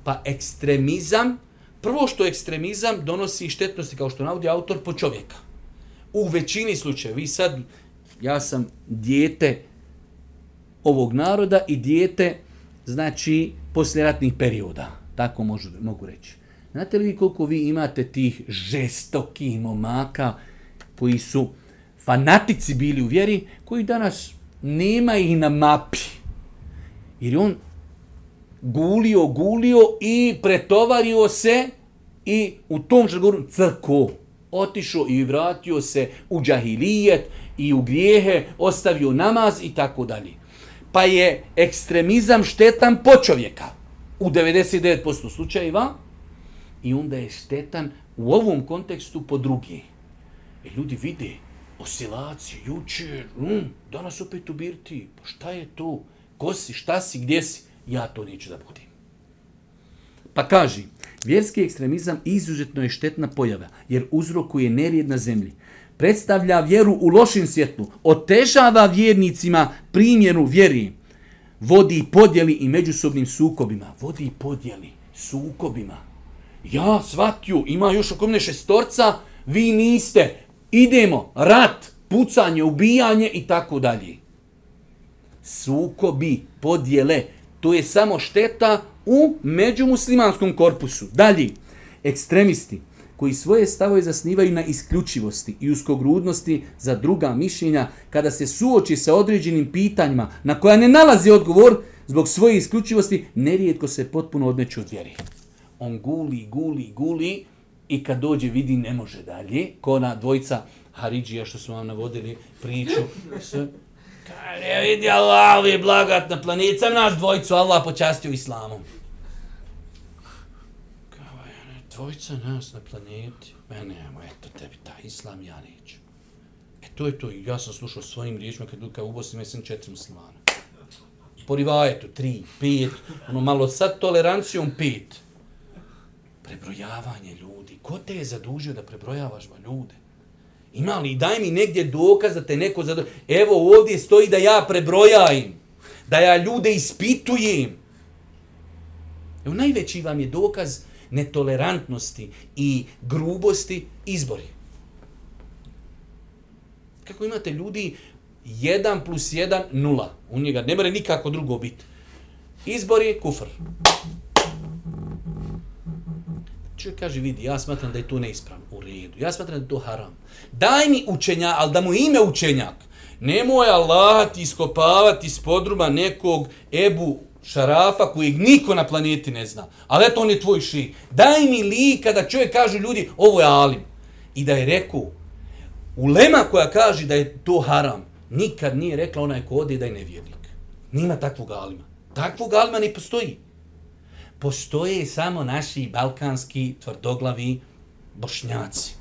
Pa ekstremizam, prvo što ekstremizam donosi štetnosti, kao što navodi autor, po čovjeka. U većini slučajeva, vi sad, ja sam dijete ovog naroda i dijete, znači, posljeratnih perioda. Tako možu, mogu reći. Znate li vi koliko vi imate tih žestokih momaka koji su fanatici bili u vjeri, koji danas nema ih na mapi. Jer on gulio, gulio i pretovario se i u tom što govorim crko otišao i vratio se u džahilijet i u grijehe, ostavio namaz i tako dalje. Pa je ekstremizam štetan po čovjeka u 99% slučajeva i onda je štetan u ovom kontekstu po drugi. E, ljudi vide osilacije, juče, mm, danas opet u birti, pa šta je to? Ko si, šta si, gdje si? Ja to neću da budim. Pa kaži, vjerski ekstremizam izuzetno je štetna pojava, jer uzrokuje nerijed na zemlji. Predstavlja vjeru u lošim svjetlu, otežava vjernicima primjeru vjeri, vodi podjeli i međusobnim sukobima. Vodi podjeli sukobima ja svatju, ima još oko mne šestorca, vi niste, idemo, rat, pucanje, ubijanje i tako dalje. Sukobi, podjele, to je samo šteta u međumuslimanskom korpusu. Dalje, ekstremisti koji svoje stavoje zasnivaju na isključivosti i uskogrudnosti za druga mišljenja, kada se suoči sa određenim pitanjima na koja ne nalazi odgovor zbog svoje isključivosti, nerijetko se potpuno odmeću od vjerijeta on guli, guli, guli i kad dođe vidi ne može dalje. Ko na dvojica Haridžija što su vam navodili priču. Kad je vidi Allah, je blagat na planicam nas dvojicu, Allah počastio islamom. Kao je, ne, dvojica nas na planeti, mene, evo, eto tebi, ta islam, ja neću. E to je to, ja sam slušao svojim riječima, kad duka u Bosni, mislim, četiri muslimana. Porivaje to, tri, pet, ono malo sa tolerancijom, pet prebrojavanje ljudi. Ko te je zadužio da prebrojavaš ma ljude? Ima li? Daj mi negdje dokaz da te neko zadužio. Evo ovdje stoji da ja prebrojajem. Da ja ljude ispitujem. Evo najveći vam je dokaz netolerantnosti i grubosti izbori. Kako imate ljudi 1 plus 1 nula. U njega ne mre nikako drugo biti. Izbori kufr čovjek kaže, vidi, ja smatram da je to neispravno, u redu, ja smatram da je to haram. Daj mi učenja, ali da mu ime učenjak. Nemoj Allah ti iskopavati iz podruma nekog Ebu Šarafa kojeg niko na planeti ne zna. Ali eto on je tvoj ši. Daj mi lika da čovjek kaže ljudi, ovo je Alim. I da je rekao, ulema koja kaže da je to haram, nikad nije rekla onaj ko ode da je nevjernik. Nima takvog Alima. Takvog Alima ne postoji postoje samo naši balkanski tvrdoglavi bošnjaci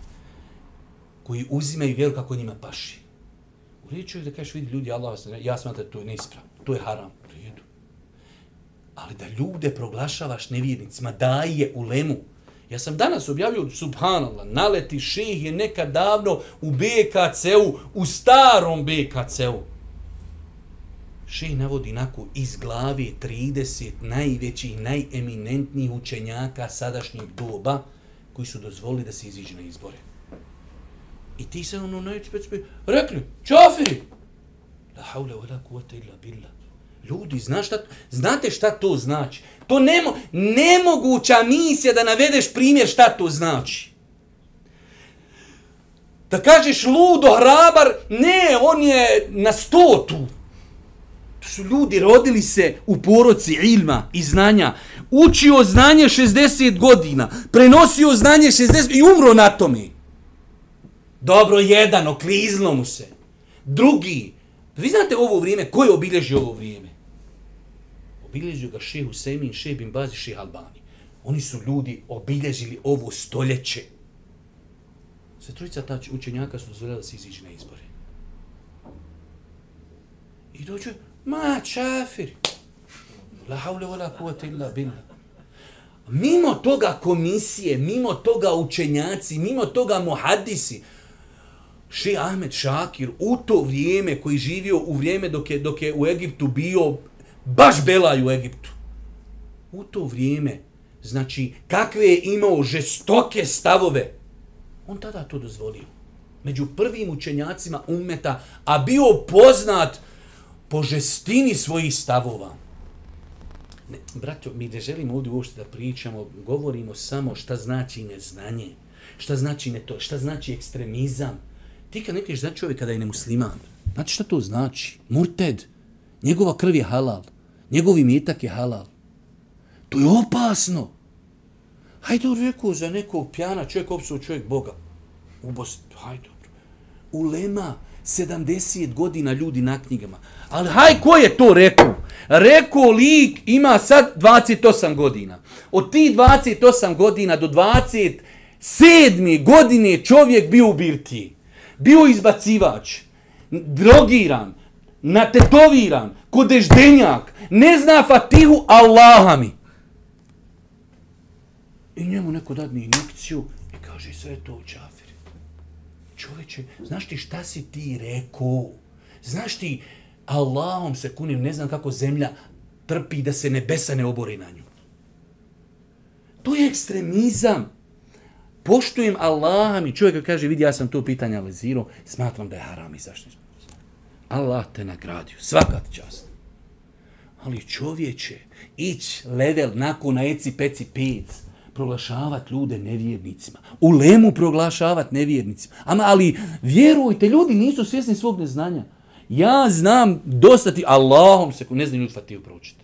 koji uzimaju vjeru kako njima paši. U reči da kažeš vidi ljudi, Allah, ja smatram da to je neispravno, to je haram, u redu. Ali da ljude proglašavaš nevjernicima, daj je u lemu. Ja sam danas objavljio, subhanallah, naleti ših je nekad davno u BKC-u, u starom BKC-u. Še navodi nako iz glave 30 najvećih, najeminentnijih učenjaka sadašnjeg doba koji su dozvolili da se iziđe na izbore. I ti se ono najveći rekli, čafiri! La haule ola kuvata illa billa. Ljudi, zna šta, znate šta to znači? To nemo, nemoguća misija da navedeš primjer šta to znači. Da kažeš ludo, hrabar, ne, on je na sto tu su ljudi rodili se u poroci ilma i znanja. Učio znanje 60 godina, prenosio znanje 60 i umro na tome. Dobro, jedan, okliznuo mu se. Drugi, vi znate ovo vrijeme, ko je obilježio ovo vrijeme? Obilježio ga Šehu Semin, Šebin Bazi, Šeh Albani. Oni su ljudi obilježili ovo stoljeće. Sve trojica ta učenjaka su dozvoljala da se iziđe na izbore. I dođe, Ma čafir. La haule vola kuvata illa billa. Mimo toga komisije, mimo toga učenjaci, mimo toga muhadisi, Ši Ahmed Šakir u to vrijeme koji živio u vrijeme dok je, dok je u Egiptu bio baš belaj u Egiptu. U to vrijeme, znači kakve je imao žestoke stavove, on tada to dozvolio. Među prvim učenjacima ummeta, a bio poznat, po žestini svojih stavova. Ne, braćo, mi ne želimo ovdje uopšte da pričamo, govorimo samo šta znači neznanje, šta znači ne to, šta znači ekstremizam. Ti kad nekriješ za čovjek kada je nemusliman, znate šta to znači? Murted, njegova krv je halal, njegovi mitak je halal. To je opasno. Hajde reku za nekog pjana, čovjek opsuo čovjek Boga. U Bosni, hajde. Ulema, 70 godina ljudi na knjigama. Ali haj, ko je to rekao? Rekao lik ima sad 28 godina. Od ti 28 godina do 27. godine čovjek bio u birti. Bio izbacivač. Drogiran. Natetoviran. Kodeždenjak. Ne zna fatihu Allahami. I njemu neko dadne injekciju i kaže sve to u čafi čoveče, znaš ti šta si ti rekao? Znaš ti, Allahom se kunim, ne znam kako zemlja trpi da se nebesa ne obori na nju. To je ekstremizam. Poštujem Allaha mi. Čovjek kaže, vidi, ja sam to pitanje analizirao, smatram da je haram i zašto smo. Allah te nagradio. Svaka ti čast. Ali čovječe, ić level nakon na eci peci pizza proglašavati ljude nevjernicima. U lemu proglašavati nevjernicima. Ama, ali vjerujte, ljudi nisu svjesni svog neznanja. Ja znam dosta ti, Allahom se, ne znam ljudi Fatihu proučiti.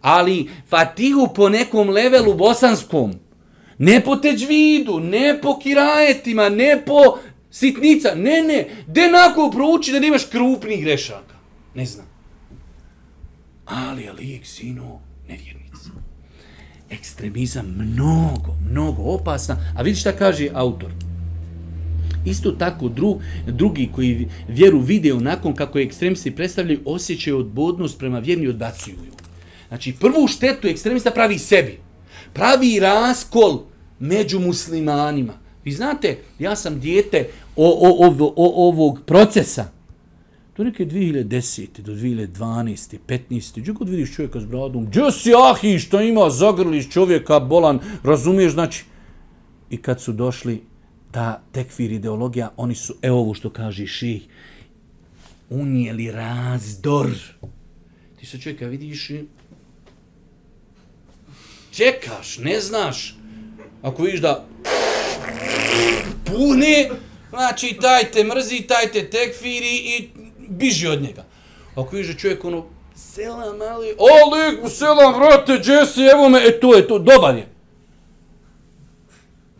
Ali Fatihu po nekom levelu bosanskom, ne po teđvidu, ne po kirajetima, ne po sitnica, ne, ne, de nako prouči da nemaš krupnih grešaka. Ne znam. Ali, ali, sino, nevjernic ekstremizam mnogo, mnogo opasna. A vidi šta kaže autor. Isto tako dru, drugi koji vjeru vide onakom kako je ekstremisti predstavljaju, osjećaju odbodnost prema vjerni i odbacuju ju. Znači, prvu štetu ekstremista pravi sebi. Pravi raskol među muslimanima. Vi znate, ja sam dijete o, o, o, o, ovog procesa. To neke 2010. do 2012. 15. Čekod vidiš čovjeka s bradom, gdje si ahi, što ima, zagrliš čovjeka, bolan, razumiješ, znači. I kad su došli ta tekfir ideologija, oni su, evo ovo što kaže ših, unijeli razdor. Ti se čovjeka vidiš i čekaš, ne znaš. Ako vidiš da puni, znači taj te mrzi, taj te tekfiri i biži od njega. Ako viže čovjek ono, sela mali, o lik, sela vrate, džesi, evo me, e to je to, dobar je.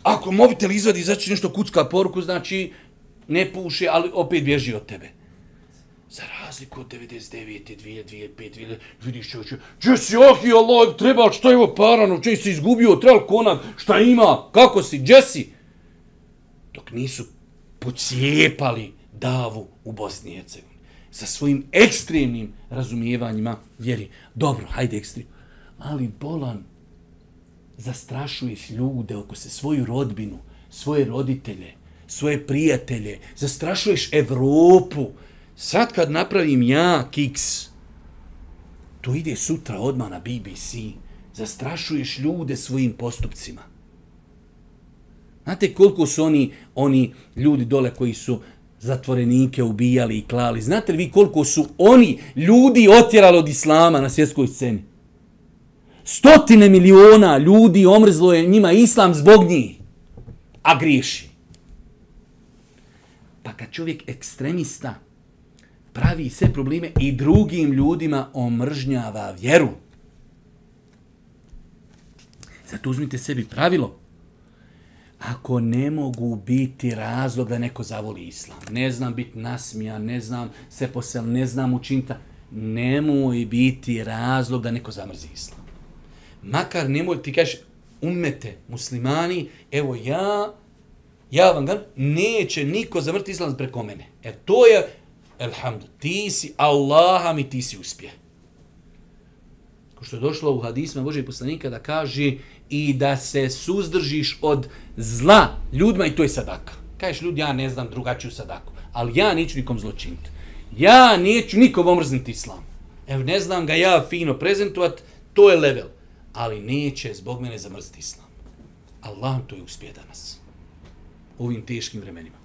Ako mobitel izvadi, znači nešto kucka poruku, znači ne puše, ali opet bježi od tebe. Za razliku od 99. 2005. 2000, vidiš čovjek, če si, ah i Allah, treba, šta je ovo parano, če si izgubio, treba li konak, šta ima, kako si, džesi? Dok nisu pocijepali davu u Bosni i Hercegovini sa svojim ekstremnim razumijevanjima vjeri. Dobro, hajde ekstrem. Ali bolan, zastrašuješ ljude oko se, svoju rodbinu, svoje roditelje, svoje prijatelje, zastrašuješ Evropu. Sad kad napravim ja kiks, to ide sutra odmah na BBC. Zastrašuješ ljude svojim postupcima. Znate koliko su oni, oni ljudi dole koji su zatvorenike ubijali i klali. Znate li vi koliko su oni ljudi otjerali od islama na svjetskoj sceni? Stotine miliona ljudi omrzlo je njima islam zbog njih, a griješi. Pa kad čovjek ekstremista pravi sve probleme i drugim ljudima omržnjava vjeru. Zato uzmite sebi pravilo ako ne mogu biti razlog da neko zavoli islam. Ne znam biti nasmijan, ne znam se posel, ne znam učinta. Nemoj biti razlog da neko zamrzi islam. Makar nemoj ti kažeš umete muslimani, evo ja, ja vam ga, neće niko zamrti islam preko mene. E to je, elhamdu, ti si Allaha mi ti si uspjeh ko što je došlo u hadisma Božeg poslanika da kaže i da se suzdržiš od zla ljudima i to je sadaka. Kažeš ljudi, ja ne znam drugačiju sadaku, ali ja neću nikom zločiniti. Ja neću nikom omrzniti islam. Evo ne znam ga ja fino prezentovat, to je level. Ali neće zbog mene zamrzniti islam. Allah to je uspije danas. U ovim teškim vremenima.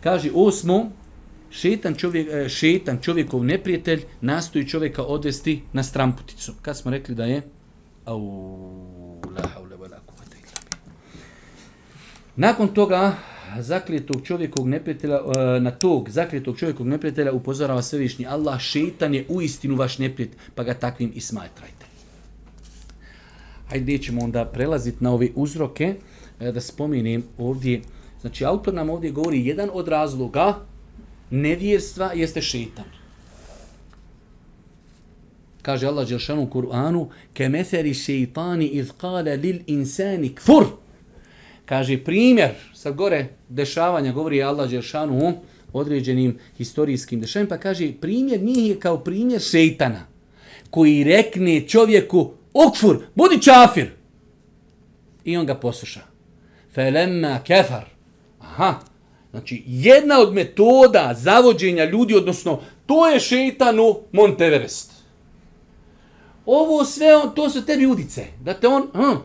Kaže osmo, šetan, čovjek, e, šetan čovjekov neprijatelj nastoji čovjeka odvesti na stramputicu. Kad smo rekli da je... Au, la, au, la, la, la, Nakon toga, zakljetog čovjekovog neprijatelja, e, na tog zakljetog čovjekovog neprijatelja upozorava svevišnji Allah, šetan je u istinu vaš neprijatelj, pa ga takvim i smatrajte. Hajde, ćemo onda prelaziti na ove uzroke, e, da spominem ovdje, znači autor nam ovdje govori jedan od razloga, nevjerstva jeste šeitan. Kaže Allah Đelšan u Kur'anu, ke meferi šeitani iz kale lil insani kfur. Kaže primjer, sad gore dešavanja govori Allah Đelšan u određenim historijskim dešavanjima, pa kaže primjer njih je kao primjer šeitana koji rekne čovjeku okfur, budi čafir. I on ga posluša. Felemma kefar. Aha, Znači, jedna od metoda zavođenja ljudi, odnosno, to je šeitanu Monteverest. Ovo sve, on, to su tebi udice. Da te on, hm,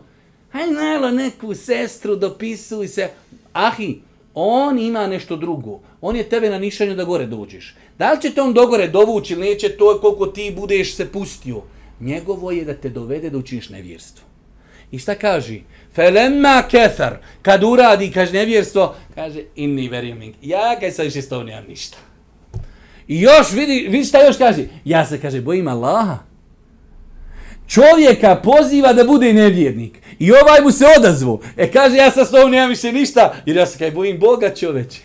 hajde najelo neku sestru, dopisuj se. Ahi, on ima nešto drugo. On je tebe na nišanju da gore dođeš. Da li će te on dogore dovući ili neće, to je koliko ti budeš se pustio. Njegovo je da te dovede da učiniš nevjerstvo. I šta kaže? Felemma kether, kad uradi, kaže nevjerstvo, kaže inni verjeming. Ja kaj sa više stovu nemam ništa. I još vidi, vidi šta još kaže? Ja se kaže, bojim Allaha. Čovjeka poziva da bude nevjernik. I ovaj mu se odazvo. E kaže, ja sa stovu nemam više ništa, jer ja se kaj bojim Boga čoveče.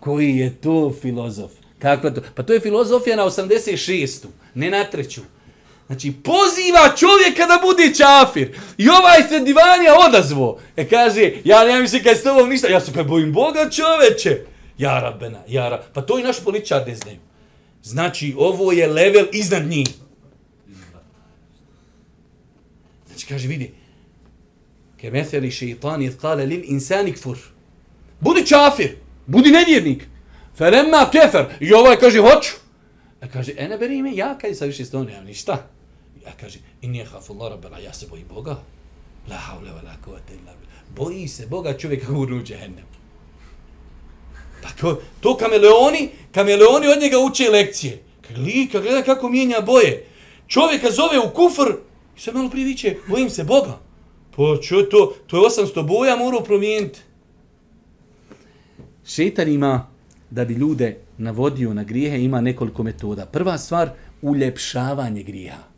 Koji je to filozof? Kako to? Pa to je filozofija na 86. Ne na treću. Znači, poziva čovjeka da bude čafir. I ovaj se divanja odazvo. E, kaže, ja nemam se kaj s tobom ništa. Ja se kaj bojim Boga čoveče. Jara, Bena, jara. Pa to i naš poličar ne znaju. Znači, ovo je level iznad njih. Znači, kaže, vidi. Ke metheli šeitan je tkale lil insani kfur. Budi čafir. Budi nedjernik. Feremma kefer. I ovaj kaže, hoću. A e, kaže, ene beri ime, ja kaj sa više stonu, ja ništa ja kaže, i nije hafu lorabela, ja se bojim Boga. La haule wa la kuvate illa bila. Boji se Boga čovjek kako uru džehennem. Tako, pa to kameleoni, kameleoni od njega uče lekcije. Kaj lika, gleda kako mijenja boje. Čovjeka zove u kufr, i sad malo prije viće, bojim se Boga. Pa čo to, to je 800 boja, morao promijeniti. Šetan ima, da bi ljude navodio na grijehe, ima nekoliko metoda. Prva stvar, uljepšavanje grijeha.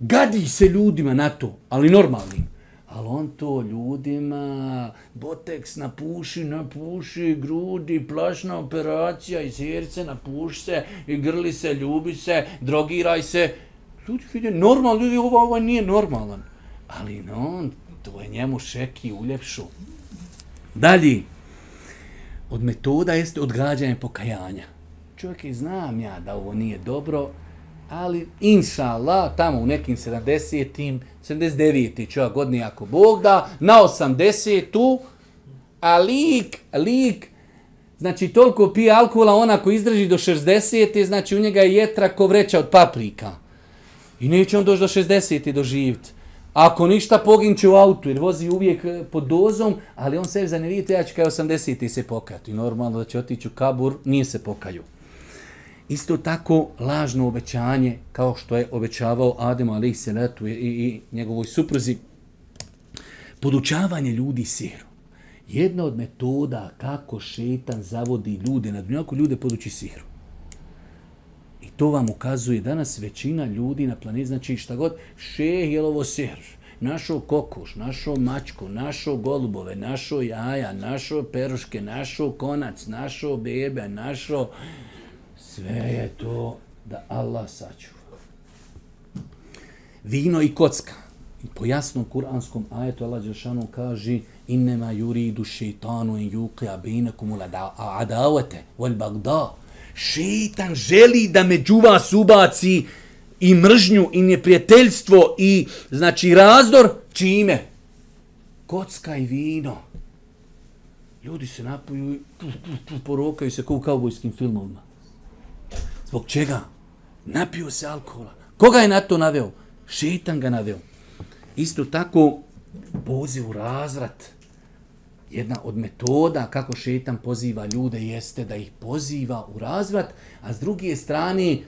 Gadi se ljudima na to, ali normalni. Ali on to ljudima, boteks napuši, napuši, grudi, plašna operacija, izjeri se, napuši se, i grli se, ljubi se, drogiraj se. Ljudi vidi, normalno, ljudi, ovo, ovo nije normalan. Ali no, on, to je njemu šeki uljepšu. Dalje, od metoda jeste odgađanje pokajanja. Čovjek i znam ja da ovo nije dobro, ali inša Allah, tamo u nekim 70-im, 79-im čovjek godine, ako Bog da, na 80-u, a lik, lik, znači toliko pije alkohola, ona ko izdrži do 60-te, znači u njega je jetra ko vreća od paprika. I neće on doći do 60-te do živt. Ako ništa, poginče u autu, jer vozi uvijek eh, pod dozom, ali on sebi zanirite, ja ću kaj 80-te se pokajati. Normalno da će otići u kabur, nije se pokaju. Isto tako lažno obećanje kao što je obećavao Adem Ali Seletu i, i njegovoj supruzi. Podučavanje ljudi sihru. Jedna od metoda kako šetan zavodi ljude na dnjaku ljude podući sihru. I to vam ukazuje danas većina ljudi na planeti, znači šta god, še je ovo sihr, našo kokoš, našo mačku, našo golubove, našo jaja, našo peruške, našo konac, našo bebe, našo... Uh, sve je to da Allah sačuva. Vino i kocka. I po jasnom kuranskom ajetu Allah Đeršanu kaže innema juridu šeitanu in juqija bejnakum ulada adavete wal bagda. Šeitan želi da među vas ubaci i mržnju i neprijateljstvo i znači razdor čime? Kocka i vino. Ljudi se napuju, porokaju se kao u kaubojskim filmovima. Zbog čega? Napio se alkohola. Koga je na to naveo? Šetan ga naveo. Isto tako, poziv u razrat. Jedna od metoda kako šetan poziva ljude jeste da ih poziva u razvrat, a s druge strane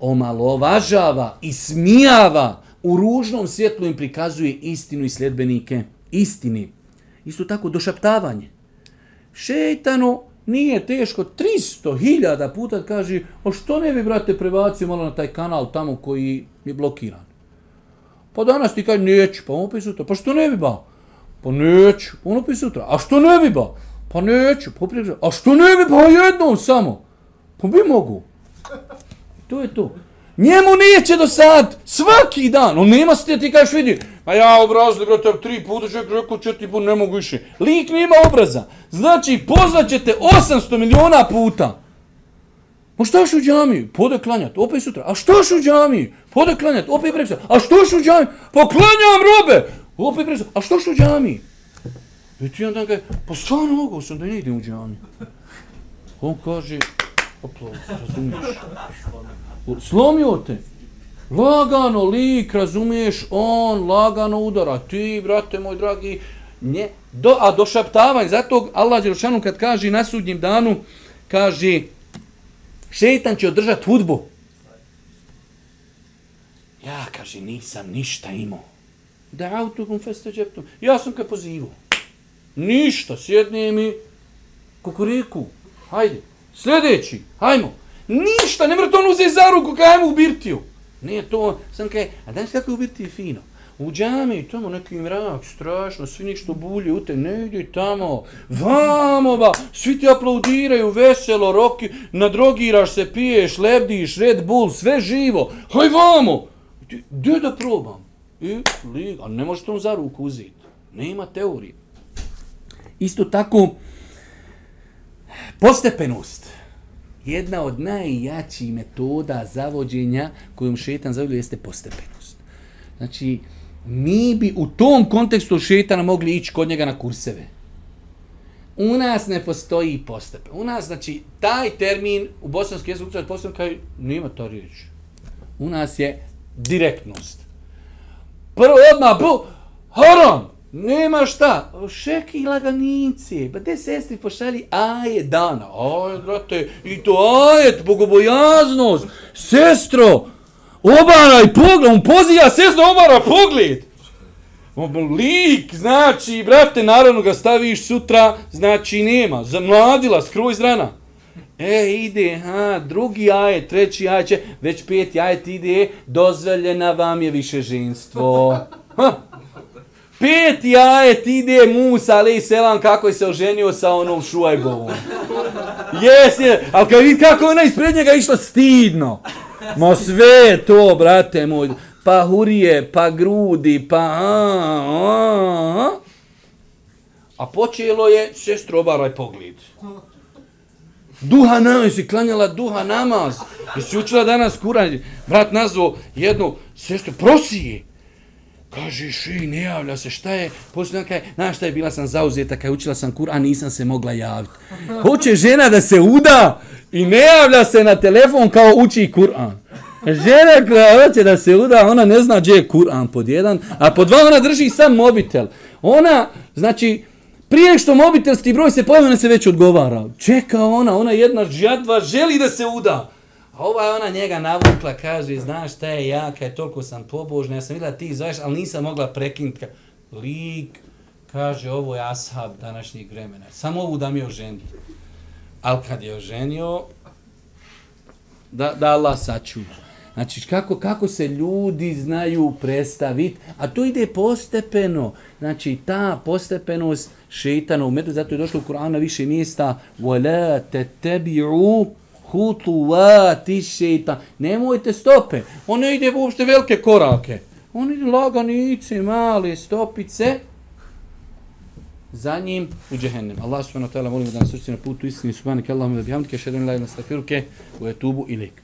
omalovažava i smijava, u ružnom svjetlu im prikazuje istinu i sljedbenike istini. Isto tako došaptavanje. Šetanu nije teško 300.000 puta kaže, o što ne bi, brate, prebacio malo na taj kanal tamo koji je blokiran. Pa danas ti kaže, neću, pa on opet sutra. Pa što ne bi, ba? Pa neću, on opet sutra. A što ne bi, ba? Pa neću, pa opet A što ne bi, ba? Jednom samo. Pa bi mogu. To je to. Njemu neće do sad, svaki dan, on nema se ti kažeš vidi, ma ja obrazli, brate, tri puta čovjek rekao četiri puta, ne mogu više. Lik nema obraza. Znači, pozvat će te 800 miliona puta. Ma šta u džami? Pode klanjati, opet sutra. A šta u džami? Pode klanjati, opet prekosta. A što u džami? Pa klanjam robe! Opet prekosta. A što u džami? I ti jedan dan kaže, pa stvarno mogao sam da ne idem u džami. On kaže, aplauz, razumiješ? slomio te. Lagano lik, razumiješ, on lagano udara. Ti, brate moj dragi, nje. Do, a došaptavanj, zato Allah Đerušanu kad kaže na sudnjim danu, kaže, šetan će održat hudbu. Ja, kaže, nisam ništa imao. Da autogum feste džeptum. Ja sam kaj pozivao. Ništa, sjednije mi kukuriku. Hajde, sljedeći, hajmo. Ništa, ne mrtvo on uzeti za ruku, kaj mu u birtiju. Ne, to, sam kaj, a danas kako je u birtiji fino. U džami, tamo neki mrak, strašno, svi ništo bulje, u te, ne idi tamo, vamo ba, svi ti aplaudiraju, veselo, roki, nadrogiraš se, piješ, lebdiš, Red Bull, sve živo, haj vamo, gdje da probam? I, li, a ne možeš tom za ruku uzeti, nema teorije. Isto tako, postepenost, postepenost, jedna od najjačih metoda zavođenja kojom šetan zavodio jeste postepenost. Znači, mi bi u tom kontekstu šetana mogli ići kod njega na kurseve. U nas ne postoji postepe. U nas, znači, taj termin u bosanski jezik učinu postepe, kaj nima to riječ. U nas je direktnost. Prvo odmah, bu, haram, Nema šta, šeki laganice, pa te sestri pošali aje dana, aje grote, i to ajet, bogobojaznost, sestro, obaraj pogled, on poziva sestro, obara pogled. Lik, znači, brate, naravno ga staviš sutra, znači nema, zamladila, skroz rana. E, ide, ha, drugi aje, treći aje, će, već peti aje ide, dozvoljena vam je više ženstvo. Ha, pet jajet ide Musa, ali selam, kako je se oženio sa onom Šuajbovom. Jes, je, ali kad vidi kako ona ispred njega išla, stidno. Mo sve to, brate moj, pa hurije, pa grudi, pa a, a, a. počelo je, sestro, obaraj pogled. Duha namaz, jesi klanjala duha namaz, jesi učila danas kuranje. Brat nazvao jednu sestru, prosi je. Kaže, še, ne javlja se, šta je? Poslije ona kaže, znaš šta je, bila sam zauzeta, kaj učila sam kur, a nisam se mogla javiti. <laughs> Hoće žena da se uda i ne javlja se na telefon kao uči Kur'an. Žena koja hoće da se uda, ona ne zna gdje je Kur'an pod jedan, a pod dva ona drži sam mobitel. Ona, znači, prije što mobitelski broj se pojavio, ona se već odgovara. Čeka ona, ona jedna žjadva, želi da se uda. A ova je ona njega navukla, kaže, znaš šta je ja, kad je toliko sam pobožna, ja sam vidjela ti zoveš, ali nisam mogla prekinuti. Lik, kaže, ovo je ashab današnjih vremena. Samo ovu da mi je oženio. Ali kad je oženio, da, da Allah sačuva. Znači, kako, kako se ljudi znaju predstaviti, a to ide postepeno. Znači, ta postepenost šeitana u medu, zato je došlo u Kur'ana više mjesta, وَلَا تَتَبِعُوا hutuati šeitan. Nemojte stope. On ne ide uopšte velike korake. On ide laganice, male stopice. Za njim u džehennem. Allah subhanahu wa ta'ala molim da nas srci na putu istini. Subhanahu wa ta'ala molim da bihamdike šedan ilaj na stakiruke u etubu ilik.